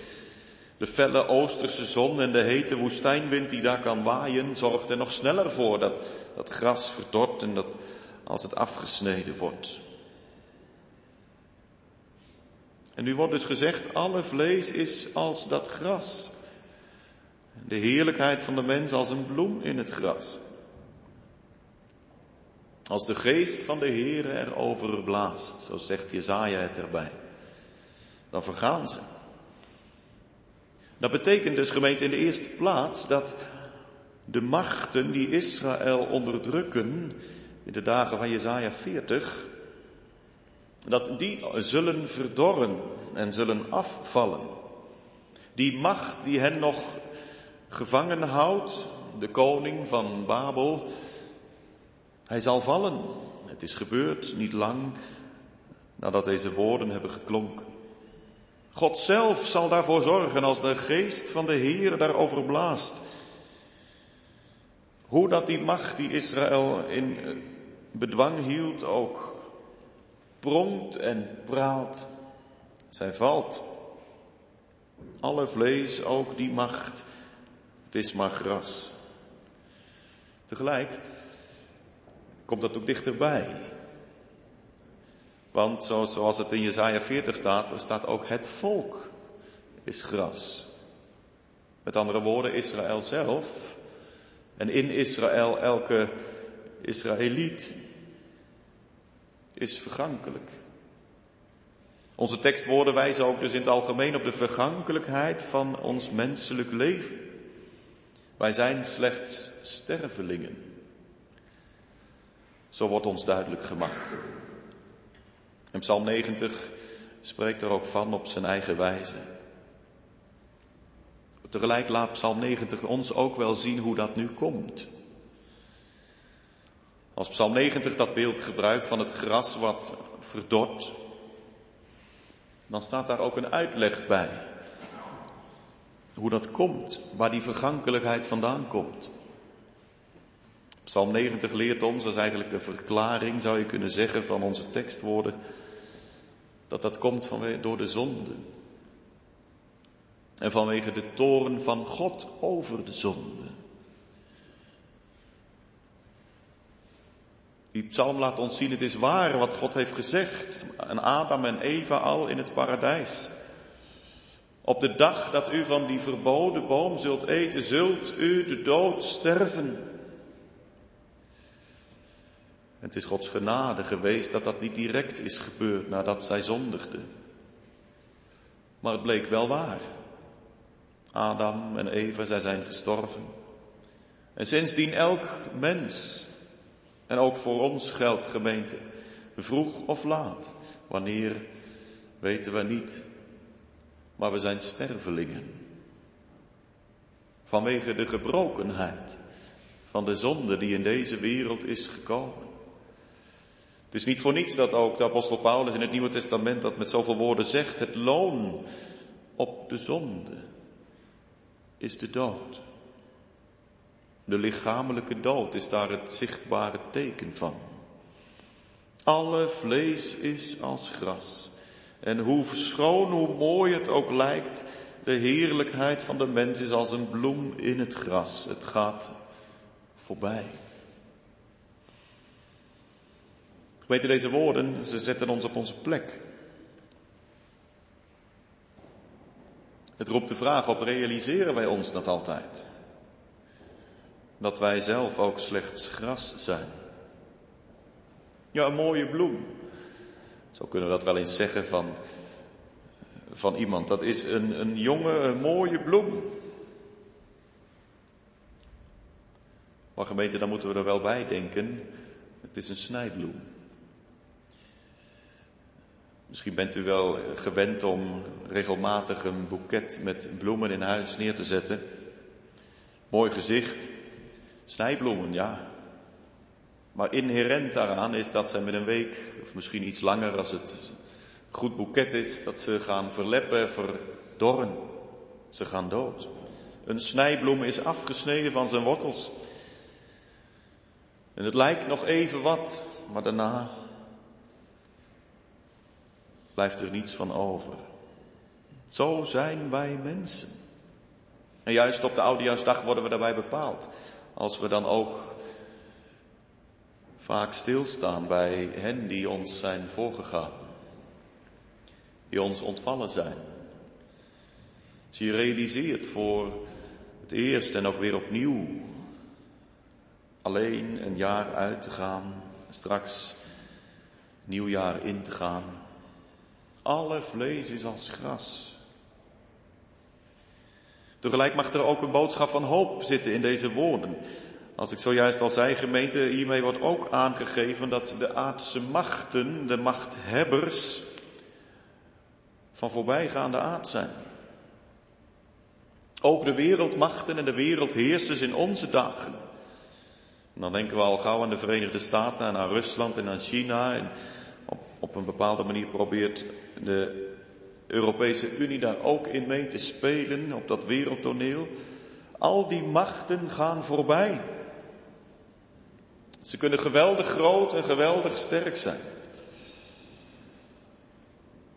De felle oosterse zon en de hete woestijnwind die daar kan waaien, zorgt er nog sneller voor dat dat gras verdort en dat als het afgesneden wordt. En nu wordt dus gezegd, alle vlees is als dat gras. De heerlijkheid van de mens als een bloem in het gras. Als de geest van de Heer erover blaast, zo zegt Jezaja het erbij, dan vergaan ze. Dat betekent dus gemeente in de eerste plaats dat de machten die Israël onderdrukken in de dagen van Jezaja 40, dat die zullen verdorren en zullen afvallen. Die macht die hen nog gevangen houdt, de koning van Babel, hij zal vallen. Het is gebeurd niet lang nadat deze woorden hebben geklonken. God zelf zal daarvoor zorgen als de geest van de Heer daarover blaast. Hoe dat die macht die Israël in bedwang hield ook pronkt en praat. Zij valt. Alle vlees, ook die macht, het is maar gras. Tegelijk komt dat ook dichterbij. Want zoals het in Jezaja 40 staat, er staat ook het volk is gras. Met andere woorden, Israël zelf en in Israël elke Israëliet is vergankelijk. Onze tekstwoorden wijzen ook dus in het algemeen op de vergankelijkheid van ons menselijk leven. Wij zijn slechts stervelingen. Zo wordt ons duidelijk gemaakt. En Psalm 90 spreekt er ook van op zijn eigen wijze. Tegelijk laat Psalm 90 ons ook wel zien hoe dat nu komt. Als Psalm 90 dat beeld gebruikt van het gras wat verdort, dan staat daar ook een uitleg bij. Hoe dat komt, waar die vergankelijkheid vandaan komt. Psalm 90 leert ons, dat is eigenlijk een verklaring, zou je kunnen zeggen, van onze tekstwoorden, dat dat komt vanwege, door de zonde. En vanwege de toren van God over de zonde. Die psalm laat ons zien, het is waar wat God heeft gezegd aan Adam en Eva al in het paradijs. Op de dag dat u van die verboden boom zult eten, zult u de dood sterven. Het is Gods genade geweest dat dat niet direct is gebeurd nadat zij zondigden. Maar het bleek wel waar. Adam en Eva, zij zijn gestorven. En sindsdien elk mens, en ook voor ons geldt gemeente, vroeg of laat, wanneer weten we niet, maar we zijn stervelingen. Vanwege de gebrokenheid van de zonde die in deze wereld is gekomen. Het is niet voor niets dat ook de apostel Paulus in het Nieuwe Testament dat met zoveel woorden zegt. Het loon op de zonde is de dood. De lichamelijke dood is daar het zichtbare teken van. Alle vlees is als gras. En hoe schoon, hoe mooi het ook lijkt, de heerlijkheid van de mens is als een bloem in het gras. Het gaat voorbij. Weten deze woorden, ze zetten ons op onze plek. Het roept de vraag op, realiseren wij ons dat altijd? Dat wij zelf ook slechts gras zijn. Ja, een mooie bloem. Zo kunnen we dat wel eens zeggen van, van iemand. Dat is een, een jonge, een mooie bloem. Maar gemeente, dan moeten we er wel bij denken. Het is een snijbloem. Misschien bent u wel gewend om regelmatig een boeket met bloemen in huis neer te zetten. Mooi gezicht. Snijbloemen, ja. Maar inherent daaraan is dat ze met een week, of misschien iets langer als het goed boeket is, dat ze gaan verleppen, verdorren. Ze gaan dood. Een snijbloem is afgesneden van zijn wortels. En het lijkt nog even wat, maar daarna blijft er niets van over. Zo zijn wij mensen. En juist op de Oudejaarsdag worden we daarbij bepaald. Als we dan ook vaak stilstaan bij hen die ons zijn voorgegaan. Die ons ontvallen zijn. Als je realiseert voor het eerst en ook weer opnieuw alleen een jaar uit te gaan, straks nieuwjaar in te gaan. Alle vlees is als gras. Tegelijk mag er ook een boodschap van hoop zitten in deze woorden. Als ik zojuist al zei, gemeente, hiermee wordt ook aangegeven dat de aardse machten, de machthebbers, van voorbijgaande aard zijn. Ook de wereldmachten en de wereldheersers in onze dagen. dan denken we al gauw aan de Verenigde Staten en aan Rusland en aan China. En op, op een bepaalde manier probeert de Europese Unie daar ook in mee te spelen op dat wereldtoneel. Al die machten gaan voorbij. Ze kunnen geweldig groot en geweldig sterk zijn.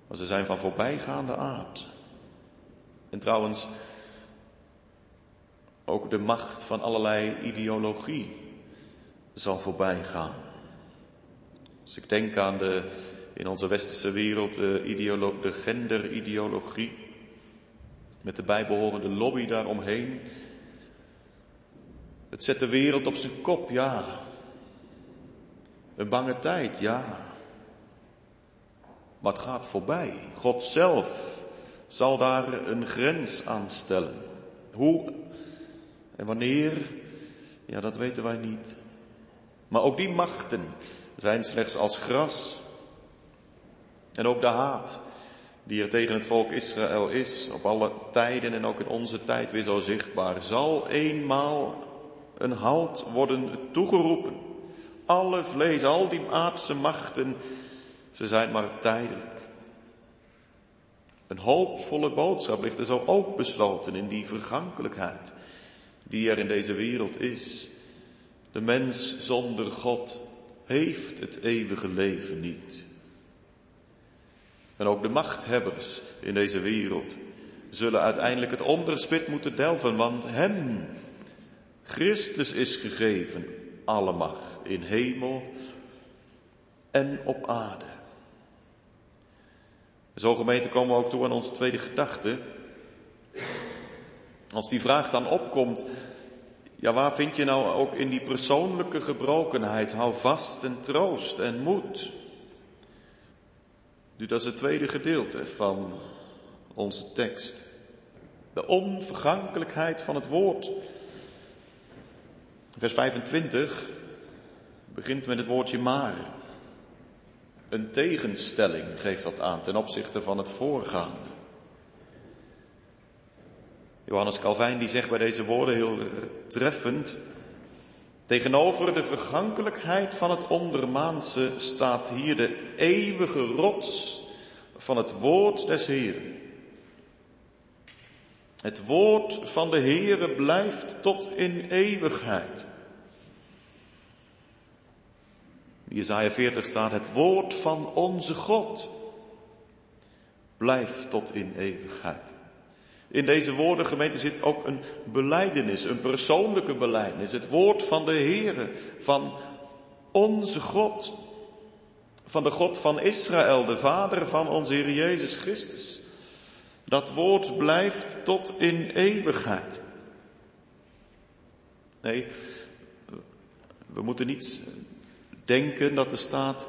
Maar ze zijn van voorbijgaande aard. En trouwens, ook de macht van allerlei ideologie zal voorbij gaan. Als ik denk aan de, in onze westerse wereld, de, de genderideologie, met de bijbehorende lobby daaromheen. Het zet de wereld op zijn kop, ja. Een bange tijd, ja. Maar het gaat voorbij. God zelf zal daar een grens aan stellen. Hoe en wanneer, ja, dat weten wij niet. Maar ook die machten zijn slechts als gras. En ook de haat die er tegen het volk Israël is, op alle tijden en ook in onze tijd weer zo zichtbaar, zal eenmaal een halt worden toegeroepen. Alle vlees, al die aardse machten, ze zijn maar tijdelijk. Een hoopvolle boodschap ligt er zo ook besloten in die vergankelijkheid die er in deze wereld is. De mens zonder God heeft het eeuwige leven niet. En ook de machthebbers in deze wereld zullen uiteindelijk het onderspit moeten delven, want hem, Christus is gegeven, alle macht in hemel en op aarde. Zo gemeente komen we ook toe aan onze tweede gedachte. Als die vraag dan opkomt, ja waar vind je nou ook in die persoonlijke gebrokenheid hou vast en troost en moed? Nu dat is het tweede gedeelte van onze tekst. De onvergankelijkheid van het woord. Vers 25 begint met het woordje maar. Een tegenstelling geeft dat aan ten opzichte van het voorgaande. Johannes Calvijn die zegt bij deze woorden heel treffend, tegenover de vergankelijkheid van het ondermaanse staat hier de eeuwige rots van het woord des Heeren. Het woord van de Heere blijft tot in eeuwigheid. In Jezaja 40 staat het woord van onze God blijft tot in eeuwigheid. In deze woorden, gemeente, zit ook een beleidenis, een persoonlijke beleidenis. Het woord van de Heere, van onze God. Van de God van Israël, de Vader van onze Heer Jezus Christus. Dat woord blijft tot in eeuwigheid. Nee, we moeten niet denken dat er staat,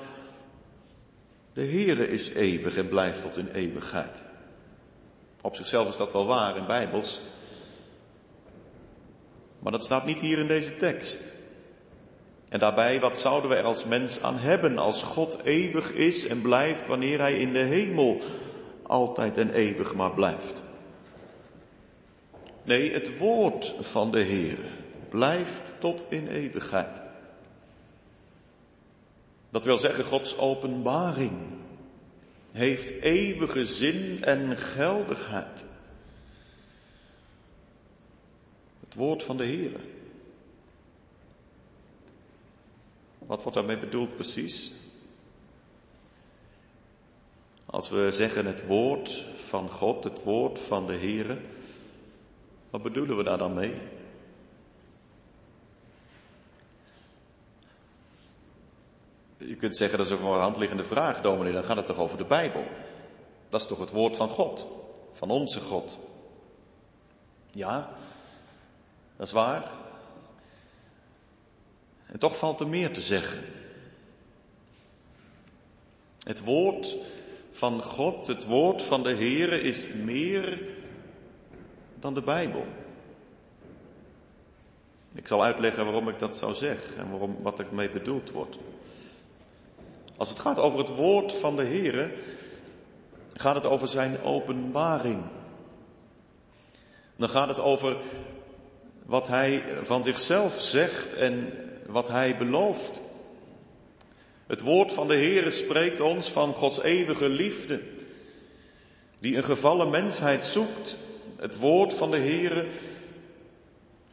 de Heere is eeuwig en blijft tot in eeuwigheid. Op zichzelf is dat wel waar in Bijbels. Maar dat staat niet hier in deze tekst. En daarbij, wat zouden we er als mens aan hebben als God eeuwig is en blijft wanneer Hij in de hemel altijd en eeuwig maar blijft? Nee, het woord van de Heer blijft tot in eeuwigheid. Dat wil zeggen, Gods openbaring heeft eeuwige zin en geldigheid. Het woord van de Heer. Wat wordt daarmee bedoeld precies? Als we zeggen het woord van God, het woord van de Heer, wat bedoelen we daar dan mee? Je kunt zeggen dat is een voor de hand liggende vraag, dominee, dan gaat het toch over de Bijbel? Dat is toch het woord van God, van onze God? Ja, dat is waar. En toch valt er meer te zeggen. Het woord van God, het woord van de Heere is meer dan de Bijbel. Ik zal uitleggen waarom ik dat zo zeg en waarom, wat er mee bedoeld wordt. Als het gaat over het woord van de Heere, gaat het over zijn openbaring. Dan gaat het over wat hij van zichzelf zegt en wat hij belooft. Het woord van de Heere spreekt ons van Gods eeuwige liefde, die een gevallen mensheid zoekt. Het woord van de Heere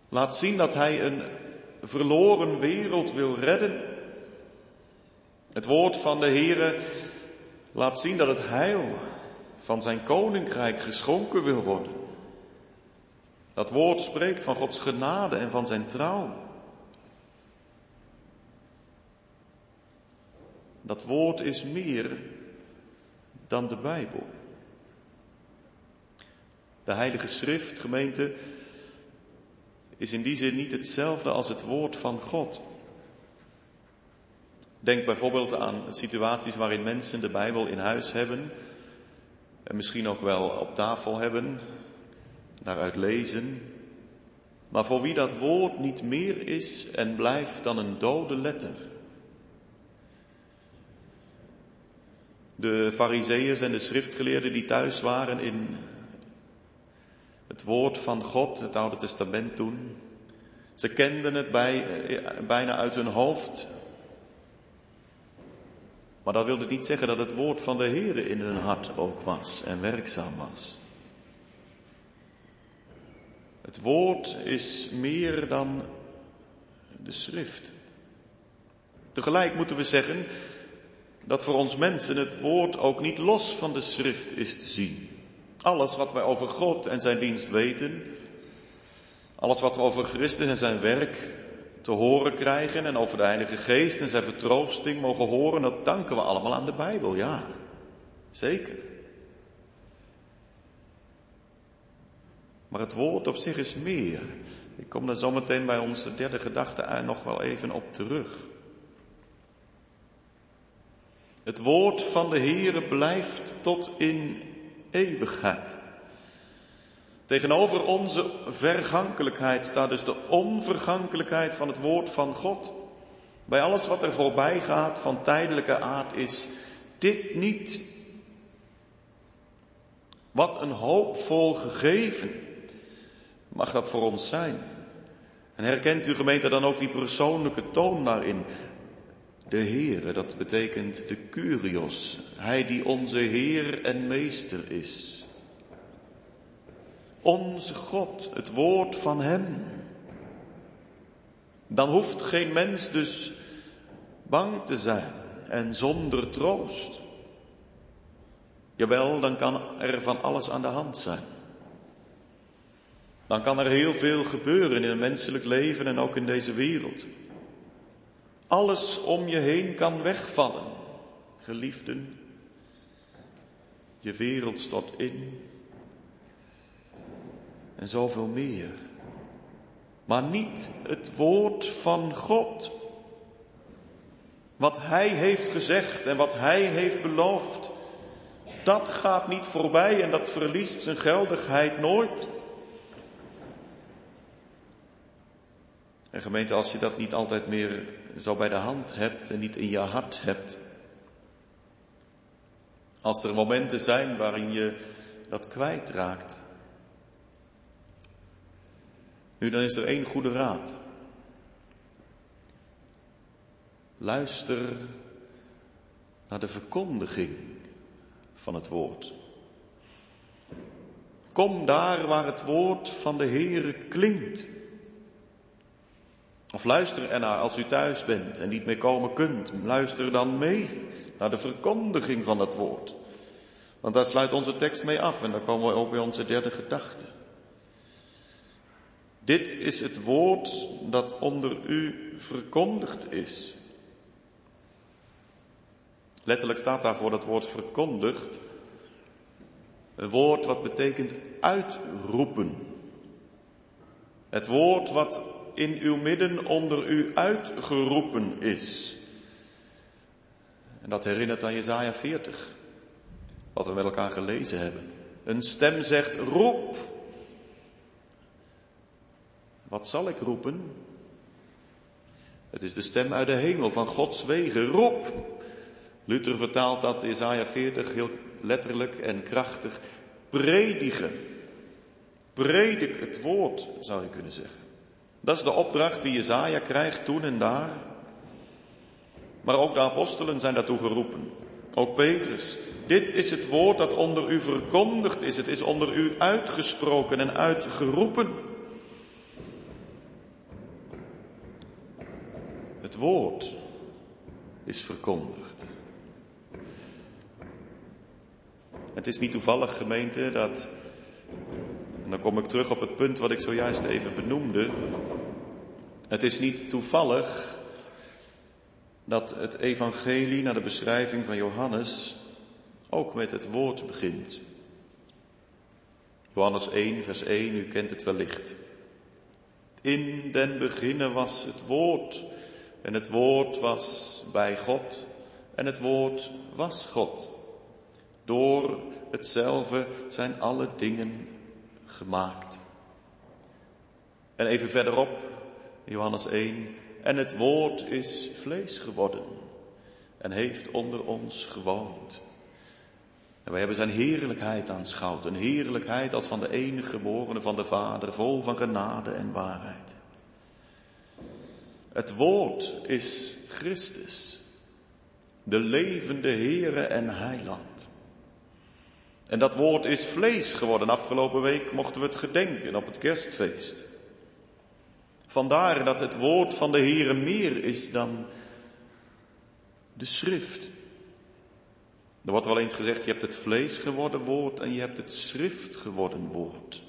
laat zien dat hij een verloren wereld wil redden. Het woord van de Heere laat zien dat het heil van zijn koninkrijk geschonken wil worden. Dat woord spreekt van Gods genade en van zijn trouw. Dat woord is meer dan de Bijbel. De Heilige Schrift, gemeente, is in die zin niet hetzelfde als het woord van God. Denk bijvoorbeeld aan situaties waarin mensen de Bijbel in huis hebben en misschien ook wel op tafel hebben, daaruit lezen, maar voor wie dat woord niet meer is en blijft dan een dode letter. De fariseeërs en de schriftgeleerden die thuis waren in het woord van God, het Oude Testament toen, ze kenden het bij, bijna uit hun hoofd. Maar dat wilde niet zeggen dat het woord van de Heer in hun hart ook was en werkzaam was. Het woord is meer dan de schrift. Tegelijk moeten we zeggen dat voor ons mensen het woord ook niet los van de schrift is te zien. Alles wat wij over God en zijn dienst weten, alles wat we over Christus en zijn werk te horen krijgen en over de Heilige Geest en zijn vertroosting mogen horen, dat danken we allemaal aan de Bijbel, ja. Zeker. Maar het woord op zich is meer. Ik kom daar zometeen bij onze derde gedachte nog wel even op terug. Het woord van de Heere blijft tot in eeuwigheid. Tegenover onze vergankelijkheid staat dus de onvergankelijkheid van het woord van God. Bij alles wat er voorbij gaat van tijdelijke aard is dit niet. Wat een hoopvol gegeven mag dat voor ons zijn. En herkent u gemeente dan ook die persoonlijke toon daarin? De Heere, dat betekent de Curios, Hij die onze Heer en Meester is. Onze God, het woord van Hem. Dan hoeft geen mens dus bang te zijn en zonder troost. Jawel, dan kan er van alles aan de hand zijn. Dan kan er heel veel gebeuren in een menselijk leven en ook in deze wereld. Alles om je heen kan wegvallen. Geliefden, je wereld stort in. En zoveel meer. Maar niet het woord van God. Wat Hij heeft gezegd en wat Hij heeft beloofd. Dat gaat niet voorbij en dat verliest zijn geldigheid nooit. En gemeente, als je dat niet altijd meer zo bij de hand hebt en niet in je hart hebt. Als er momenten zijn waarin je dat kwijtraakt. Nu, dan is er één goede raad. Luister naar de verkondiging van het woord. Kom daar waar het woord van de Heere klinkt. Of luister ernaar als u thuis bent en niet meer komen kunt. Luister dan mee naar de verkondiging van het woord. Want daar sluit onze tekst mee af en dan komen we ook bij onze derde gedachte. Dit is het woord dat onder u verkondigd is. Letterlijk staat daarvoor dat woord verkondigd. Een woord wat betekent uitroepen. Het woord wat in uw midden onder u uitgeroepen is. En dat herinnert aan Jezaja 40, wat we met elkaar gelezen hebben. Een stem zegt, roep. Wat zal ik roepen? Het is de stem uit de hemel van Gods wegen. Roep. Luther vertaalt dat Isaiah 40 heel letterlijk en krachtig. Predigen. Predik het woord, zou je kunnen zeggen. Dat is de opdracht die Jezaja krijgt toen en daar. Maar ook de apostelen zijn daartoe geroepen. Ook Petrus. Dit is het woord dat onder u verkondigd is. Het is onder u uitgesproken en uitgeroepen. Het woord is verkondigd. Het is niet toevallig, gemeente, dat dan kom ik terug op het punt wat ik zojuist even benoemde. Het is niet toevallig dat het evangelie naar de beschrijving van Johannes ook met het woord begint. Johannes 1, vers 1, u kent het wellicht. In den beginne was het woord en het woord was bij God en het woord was God. Door hetzelfde zijn alle dingen gemaakt. En even verderop, Johannes 1, en het woord is vlees geworden en heeft onder ons gewoond. En wij hebben zijn heerlijkheid aanschouwd, een heerlijkheid als van de enige geborene van de Vader, vol van genade en waarheid. Het woord is Christus, de levende Heere en Heiland. En dat woord is vlees geworden. Afgelopen week mochten we het gedenken op het kerstfeest. Vandaar dat het woord van de Heere meer is dan de schrift. Er wordt wel eens gezegd, je hebt het vlees geworden woord en je hebt het schrift geworden woord.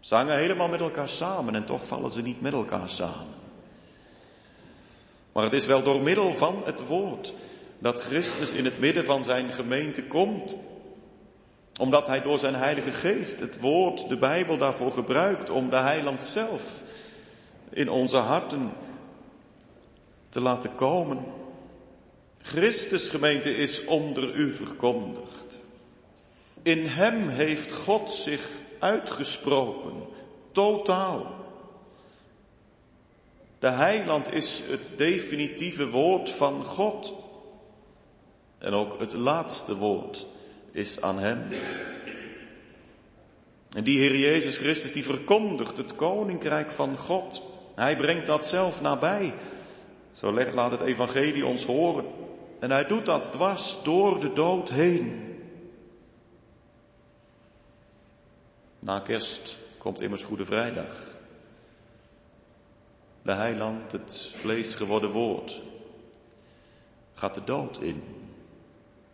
Ze hangen helemaal met elkaar samen en toch vallen ze niet met elkaar samen. Maar het is wel door middel van het woord dat Christus in het midden van zijn gemeente komt omdat hij door zijn Heilige Geest het woord, de Bijbel daarvoor gebruikt om de Heiland zelf in onze harten te laten komen. Christus gemeente is onder u verkondigd. In hem heeft God zich uitgesproken, totaal. De heiland is het definitieve woord van God. En ook het laatste woord is aan Hem. En die Heer Jezus Christus die verkondigt het koninkrijk van God. Hij brengt dat zelf nabij. Zo laat het evangelie ons horen. En hij doet dat dwars door de dood heen. Na kerst komt immers Goede Vrijdag. De heiland, het vlees geworden woord, gaat de dood in.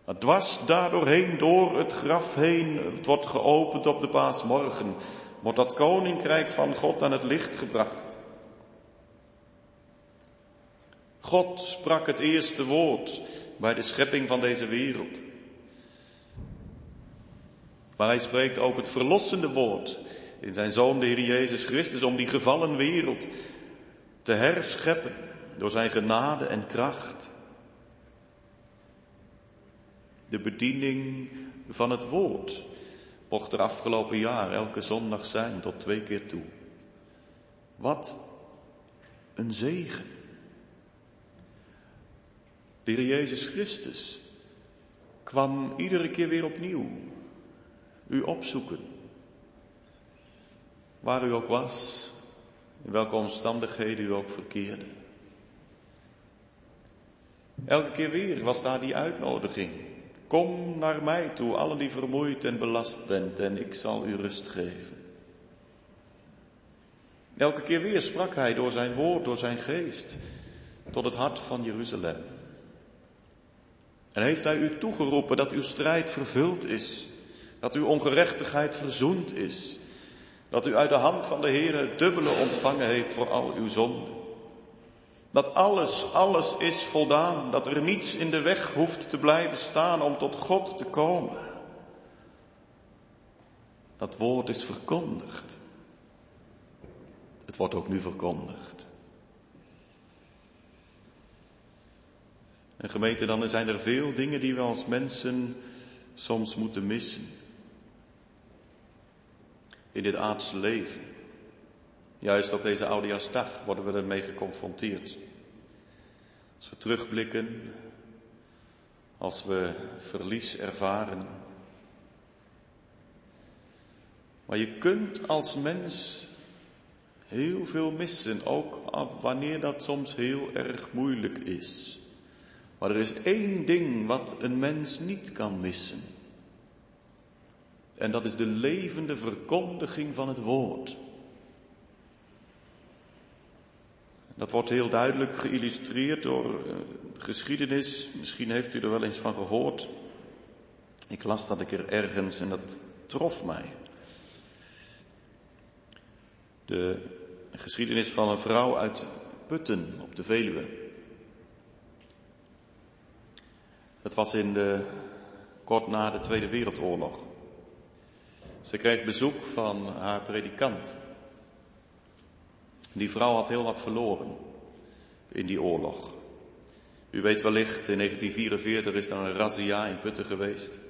Het dwars daardoorheen, door het graf heen, het wordt geopend op de paasmorgen, wordt dat koninkrijk van God aan het licht gebracht. God sprak het eerste woord bij de schepping van deze wereld. Maar hij spreekt ook het verlossende woord in zijn zoon de Heer Jezus Christus om die gevallen wereld te herscheppen door zijn genade en kracht de bediening van het woord mocht er afgelopen jaar elke zondag zijn tot twee keer toe. Wat een zegen. De Jezus Christus kwam iedere keer weer opnieuw u opzoeken. Waar u ook was, in welke omstandigheden u ook verkeerde. Elke keer weer was daar die uitnodiging. Kom naar mij toe, allen die vermoeid en belast bent, en ik zal u rust geven. Elke keer weer sprak hij door zijn woord, door zijn geest, tot het hart van Jeruzalem. En heeft hij u toegeroepen dat uw strijd vervuld is, dat uw ongerechtigheid verzoend is, dat u uit de hand van de Heer dubbele ontvangen heeft voor al uw zonden. Dat alles, alles is voldaan, dat er niets in de weg hoeft te blijven staan om tot God te komen. Dat woord is verkondigd. Het wordt ook nu verkondigd. En gemeente, dan zijn er veel dingen die we als mensen soms moeten missen. In dit aardse leven. Juist op deze Oudejaarsdag worden we ermee geconfronteerd. Als we terugblikken, als we verlies ervaren. Maar je kunt als mens heel veel missen, ook wanneer dat soms heel erg moeilijk is. Maar er is één ding wat een mens niet kan missen. En dat is de levende verkondiging van het woord. Dat wordt heel duidelijk geïllustreerd door uh, geschiedenis. Misschien heeft u er wel eens van gehoord. Ik las dat ik er ergens en dat trof mij. De geschiedenis van een vrouw uit Putten op de Veluwe. Dat was in de, kort na de Tweede Wereldoorlog. Ze kreeg bezoek van haar predikant. Die vrouw had heel wat verloren in die oorlog. U weet wellicht, in 1944 is er een razzia in Putten geweest.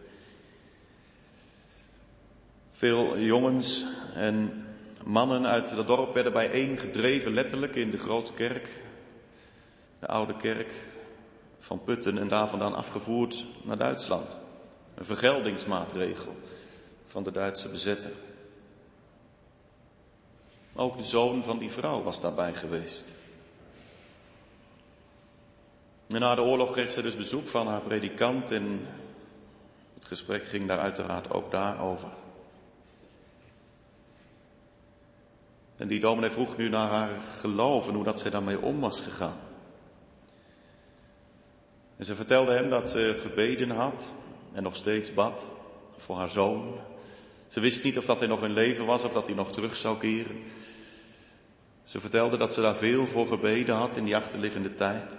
Veel jongens en mannen uit dat dorp werden bijeen gedreven, letterlijk in de grote kerk, de oude kerk van Putten, en daar vandaan afgevoerd naar Duitsland. Een vergeldingsmaatregel van de Duitse bezetter. Ook de zoon van die vrouw was daarbij geweest. En na de oorlog kreeg ze dus bezoek van haar predikant en het gesprek ging daar uiteraard ook daarover. En die dominee vroeg nu naar haar geloof en hoe dat zij daarmee om was gegaan. En ze vertelde hem dat ze gebeden had en nog steeds bad voor haar zoon. Ze wist niet of dat hij nog in leven was of dat hij nog terug zou keren. Ze vertelde dat ze daar veel voor gebeden had in die achterliggende tijd.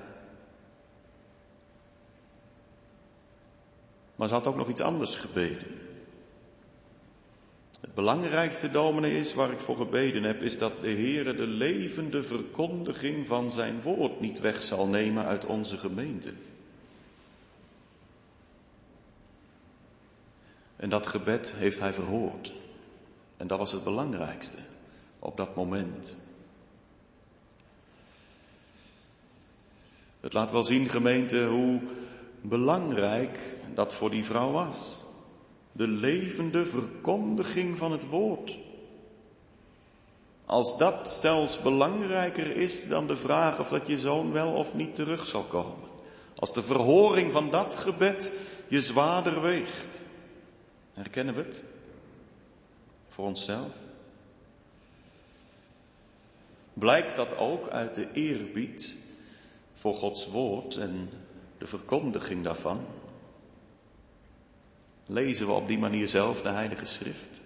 Maar ze had ook nog iets anders gebeden. Het belangrijkste dominee is waar ik voor gebeden heb, is dat de Heere de levende verkondiging van zijn woord niet weg zal nemen uit onze gemeente. En dat gebed heeft hij verhoord. En dat was het belangrijkste op dat moment. Het laat wel zien, gemeente, hoe belangrijk dat voor die vrouw was. De levende verkondiging van het woord. Als dat zelfs belangrijker is dan de vraag of dat je zoon wel of niet terug zal komen. Als de verhoring van dat gebed je zwaarder weegt. Herkennen we het? Voor onszelf? Blijkt dat ook uit de eerbied voor Gods woord en de verkondiging daarvan? Lezen we op die manier zelf de Heilige Schrift?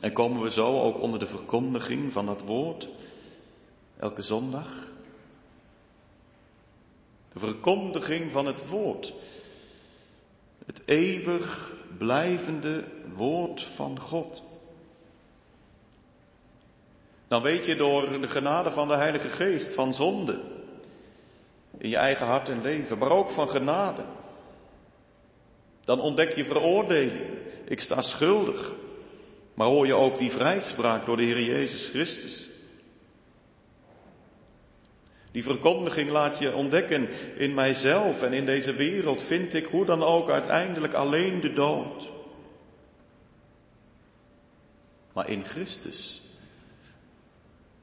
En komen we zo ook onder de verkondiging van dat woord elke zondag? De verkondiging van het woord. Het eeuwig blijvende woord van God. Dan weet je door de genade van de Heilige Geest van zonde in je eigen hart en leven, maar ook van genade. Dan ontdek je veroordeling. Ik sta schuldig. Maar hoor je ook die vrijspraak door de Heer Jezus Christus. Die verkondiging laat je ontdekken in mijzelf en in deze wereld vind ik hoe dan ook uiteindelijk alleen de dood. Maar in Christus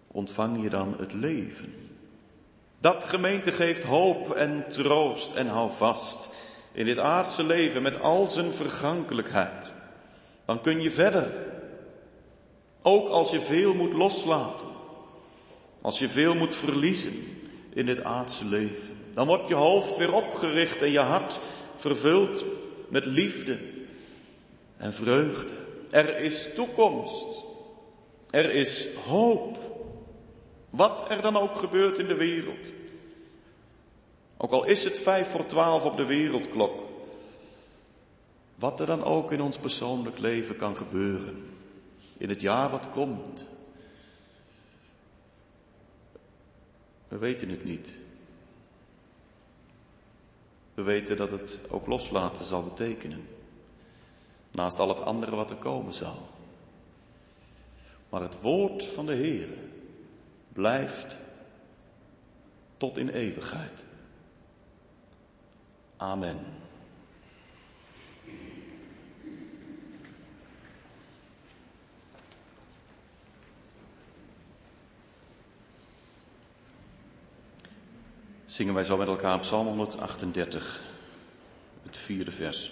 ontvang je dan het leven. Dat gemeente geeft hoop en troost en hou vast in dit aardse leven met al zijn vergankelijkheid. Dan kun je verder. Ook als je veel moet loslaten. Als je veel moet verliezen in dit aardse leven. Dan wordt je hoofd weer opgericht en je hart vervuld met liefde en vreugde. Er is toekomst. Er is hoop. Wat er dan ook gebeurt in de wereld. Ook al is het vijf voor twaalf op de wereldklok. Wat er dan ook in ons persoonlijk leven kan gebeuren. In het jaar wat komt. We weten het niet. We weten dat het ook loslaten zal betekenen. Naast al het andere wat er komen zal. Maar het woord van de Heer blijft tot in eeuwigheid. Amen. Zingen wij zo met elkaar Psalm 138, het vierde vers.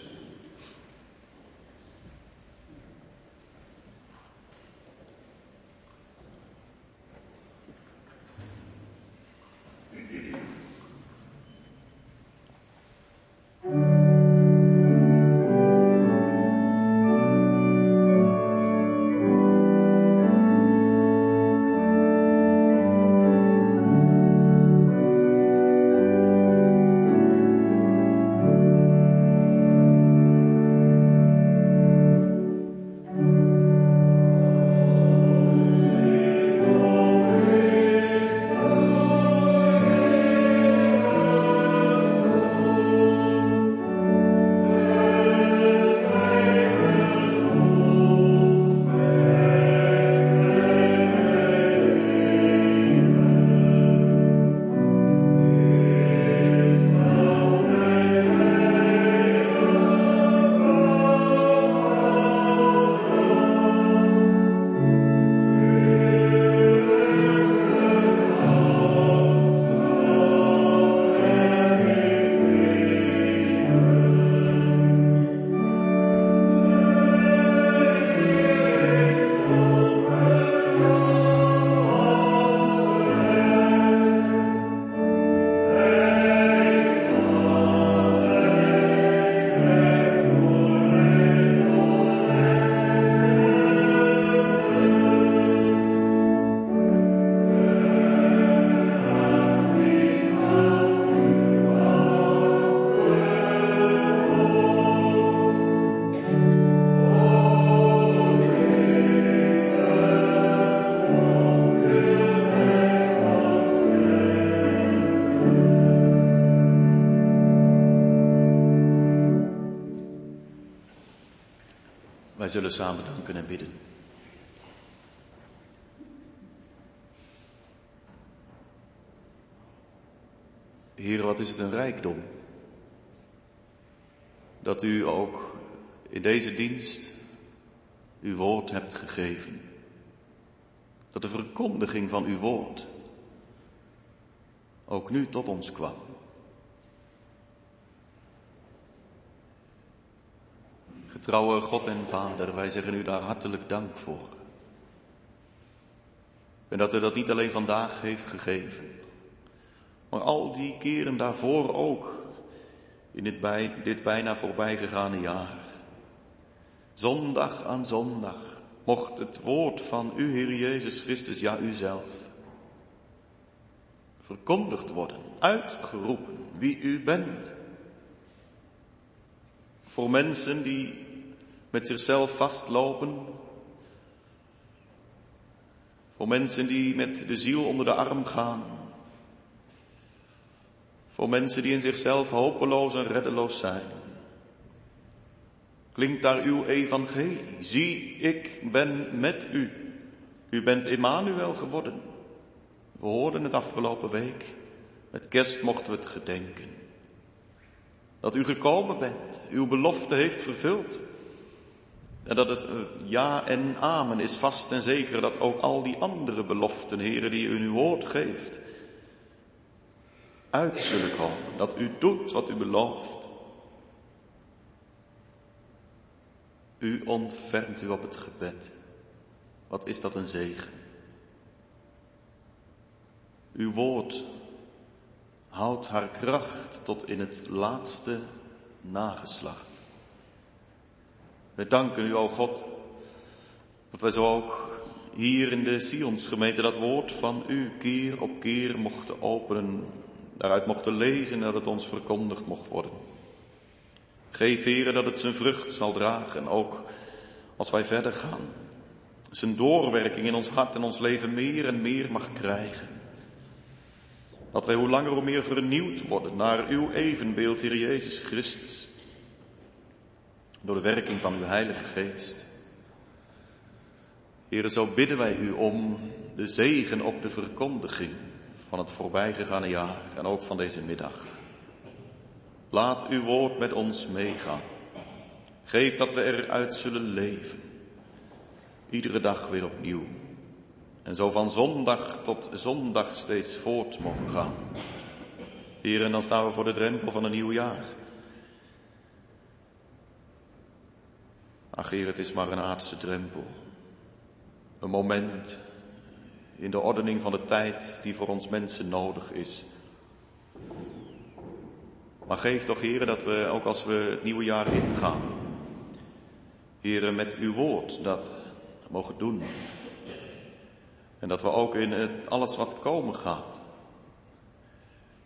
Zullen samen danken en bidden. Heer, wat is het een rijkdom dat u ook in deze dienst uw woord hebt gegeven. Dat de verkondiging van uw woord ook nu tot ons kwam. Getrouwe God en Vader, wij zeggen u daar hartelijk dank voor. En dat u dat niet alleen vandaag heeft gegeven, maar al die keren daarvoor ook, in dit, dit bijna voorbijgegane jaar. Zondag aan zondag mocht het woord van u, Heer Jezus Christus, ja uzelf, verkondigd worden, uitgeroepen wie u bent. Voor mensen die met zichzelf vastlopen. Voor mensen die met de ziel onder de arm gaan. Voor mensen die in zichzelf hopeloos en reddeloos zijn. Klinkt daar uw evangelie. Zie, ik ben met u. U bent Emmanuel geworden. We hoorden het afgelopen week. Met kerst mochten we het gedenken. Dat u gekomen bent, uw belofte heeft vervuld. En dat het ja en amen is vast en zeker dat ook al die andere beloften, heren, die u uw woord geeft, uit zullen komen. Dat u doet wat u belooft. U ontfermt u op het gebed. Wat is dat een zegen? Uw woord houdt haar kracht tot in het laatste nageslacht. We danken u, o God, dat wij zo ook hier in de Sionsgemeente dat woord van u keer op keer mochten openen, daaruit mochten lezen en dat het ons verkondigd mocht worden. Geef, heren, dat het zijn vrucht zal dragen, ook als wij verder gaan. Zijn doorwerking in ons hart en ons leven meer en meer mag krijgen. Dat wij hoe langer hoe meer vernieuwd worden naar uw evenbeeld, Heer Jezus Christus. Door de werking van uw Heilige Geest. Heer, zo bidden wij u om de zegen op de verkondiging van het voorbijgegane jaar en ook van deze middag. Laat uw woord met ons meegaan. Geef dat we eruit zullen leven. Iedere dag weer opnieuw. En zo van zondag tot zondag steeds voort mogen gaan. Hier en dan staan we voor de drempel van een nieuw jaar. Ach Heer, het is maar een aardse drempel. Een moment in de ordening van de tijd die voor ons mensen nodig is. Maar geef toch, heren, dat we ook als we het nieuwe jaar ingaan, heren, met uw woord dat mogen doen. En dat we ook in het, alles wat komen gaat,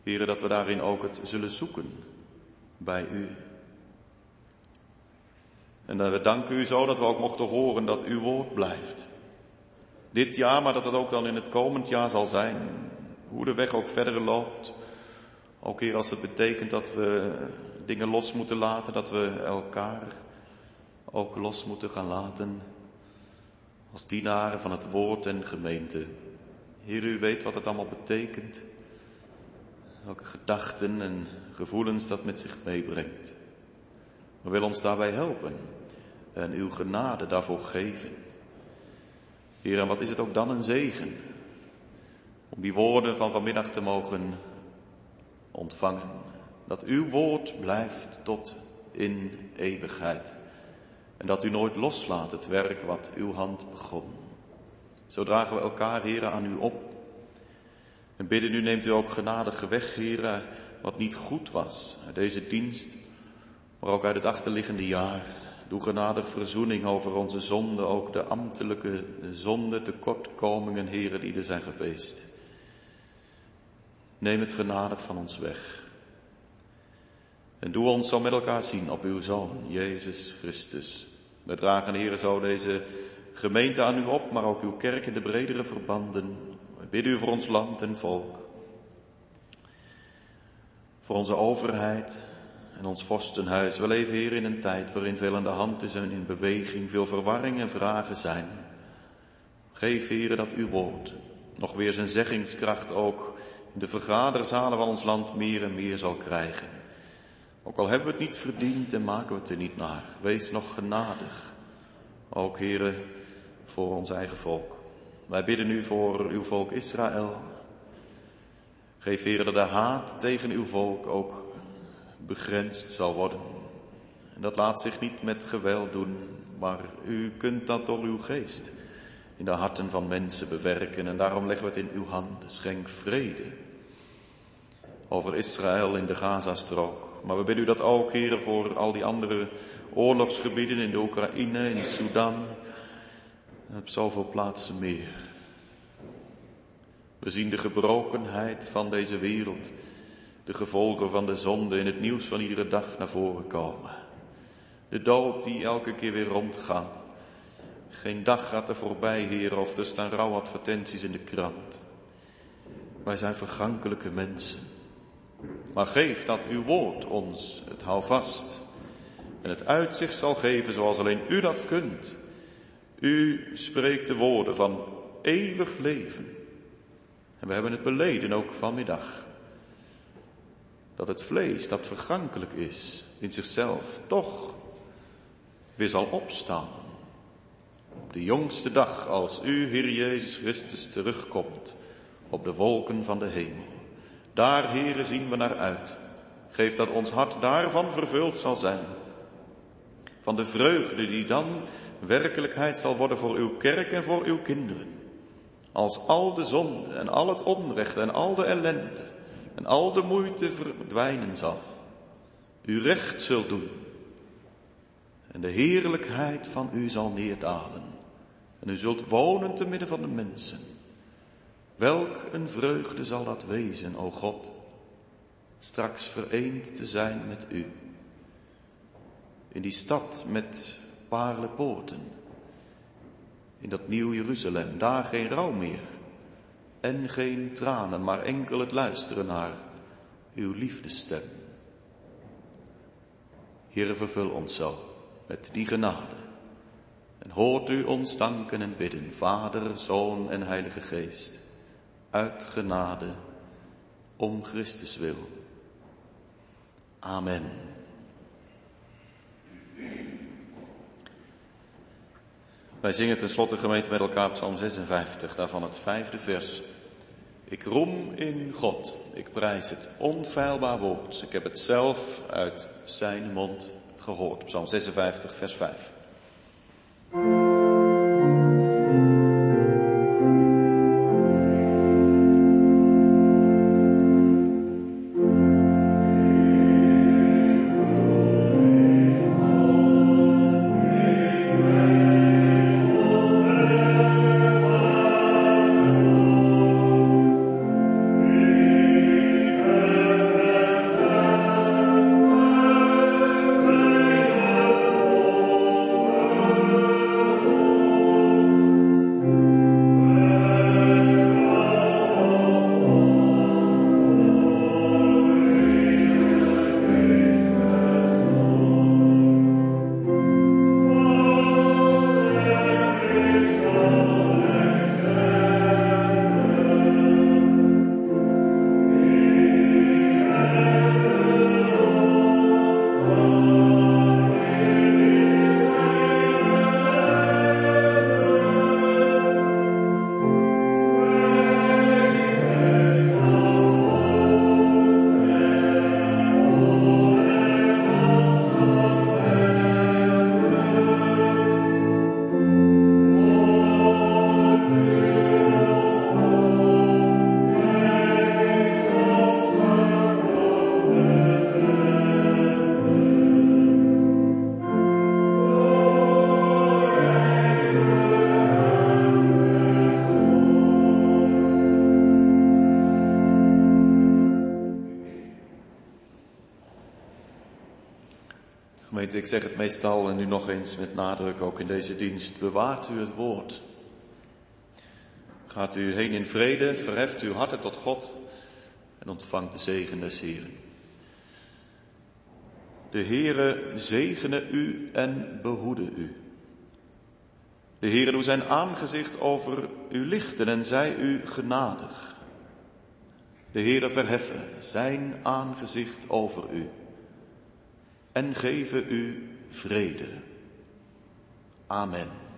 heren, dat we daarin ook het zullen zoeken bij u. En we danken u zo dat we ook mochten horen dat uw woord blijft. Dit jaar, maar dat het ook dan in het komend jaar zal zijn. Hoe de weg ook verder loopt. Ook hier als het betekent dat we dingen los moeten laten, dat we elkaar ook los moeten gaan laten. Als dienaren van het woord en gemeente. Heer, u weet wat het allemaal betekent. Welke gedachten en gevoelens dat met zich meebrengt. We willen ons daarbij helpen en uw genade daarvoor geven. Heer, en wat is het ook dan een zegen om die woorden van vanmiddag te mogen ontvangen. Dat uw woord blijft tot in eeuwigheid. En dat u nooit loslaat het werk wat uw hand begon. Zo dragen we elkaar, heren, aan u op. En bidden u neemt u ook genadige weg, heren, wat niet goed was. Deze dienst, maar ook uit het achterliggende jaar. Doe genadig verzoening over onze zonden, ook de ambtelijke zonde, tekortkomingen, heren, die er zijn geweest. Neem het genadig van ons weg. En doe ons zo met elkaar zien op uw Zoon, Jezus Christus. We dragen, heren, zo deze gemeente aan u op, maar ook uw kerk in de bredere verbanden. We bidden u voor ons land en volk. Voor onze overheid, en ons vorstenhuis. We leven hier in een tijd waarin veel aan de hand is en in beweging, veel verwarring en vragen zijn. Geef, heren, dat uw woord nog weer zijn zeggingskracht ook in de vergaderzalen van ons land meer en meer zal krijgen. Ook al hebben we het niet verdiend en maken we het er niet naar. Wees nog genadig. Ook, heren, voor ons eigen volk. Wij bidden nu voor uw volk Israël. Geef, heren, dat de haat tegen uw volk ook begrensd zal worden. En dat laat zich niet met geweld doen, maar u kunt dat door uw geest in de harten van mensen bewerken. En daarom leggen we het in uw handen. Schenk vrede over Israël in de Gazastrook. Maar we bidden u dat ook, heren, voor al die andere oorlogsgebieden in de Oekraïne, in Sudan en op zoveel plaatsen meer. We zien de gebrokenheid van deze wereld de gevolgen van de zonde in het nieuws van iedere dag naar voren komen. De dood die elke keer weer rondgaat. Geen dag gaat er voorbij, Heer, of er staan rouwadvertenties in de krant. Wij zijn vergankelijke mensen. Maar geef dat uw woord ons het houvast en het uitzicht zal geven zoals alleen u dat kunt. U spreekt de woorden van eeuwig leven. En we hebben het beleden ook vanmiddag. Dat het vlees dat vergankelijk is in zichzelf toch weer zal opstaan. Op de jongste dag als u, Heer Jezus Christus, terugkomt op de wolken van de hemel. Daar, Heere, zien we naar uit. Geef dat ons hart daarvan vervuld zal zijn. Van de vreugde die dan werkelijkheid zal worden voor uw kerk en voor uw kinderen. Als al de zonde en al het onrecht en al de ellende en al de moeite verdwijnen zal. U recht zult doen. En de heerlijkheid van u zal neerdalen. En u zult wonen te midden van de mensen. Welk een vreugde zal dat wezen, o God, straks vereend te zijn met u. In die stad met poorten. In dat nieuw Jeruzalem, daar geen rouw meer. En geen tranen, maar enkel het luisteren naar uw liefdestem. Heere, vervul ons zo met die genade. En hoort u ons danken en bidden, Vader, Zoon en Heilige Geest, uit genade, om Christus wil. Amen. Wij zingen tenslotte gemeente met elkaar Psalm 56, daarvan het vijfde vers. Ik roem in God, ik prijs het onfeilbaar woord. Ik heb het zelf uit zijn mond gehoord. Psalm 56, vers 5. Ik zeg het meestal en nu nog eens met nadruk ook in deze dienst, bewaart u het woord. Gaat u heen in vrede, verheft uw harten tot God en ontvangt de zegen des Heren. De Heere zegene u en behoede u. De Heere doet zijn aangezicht over u lichten en zij u genadig. De Heere verheffen zijn aangezicht over u en geven u vrede. Amen.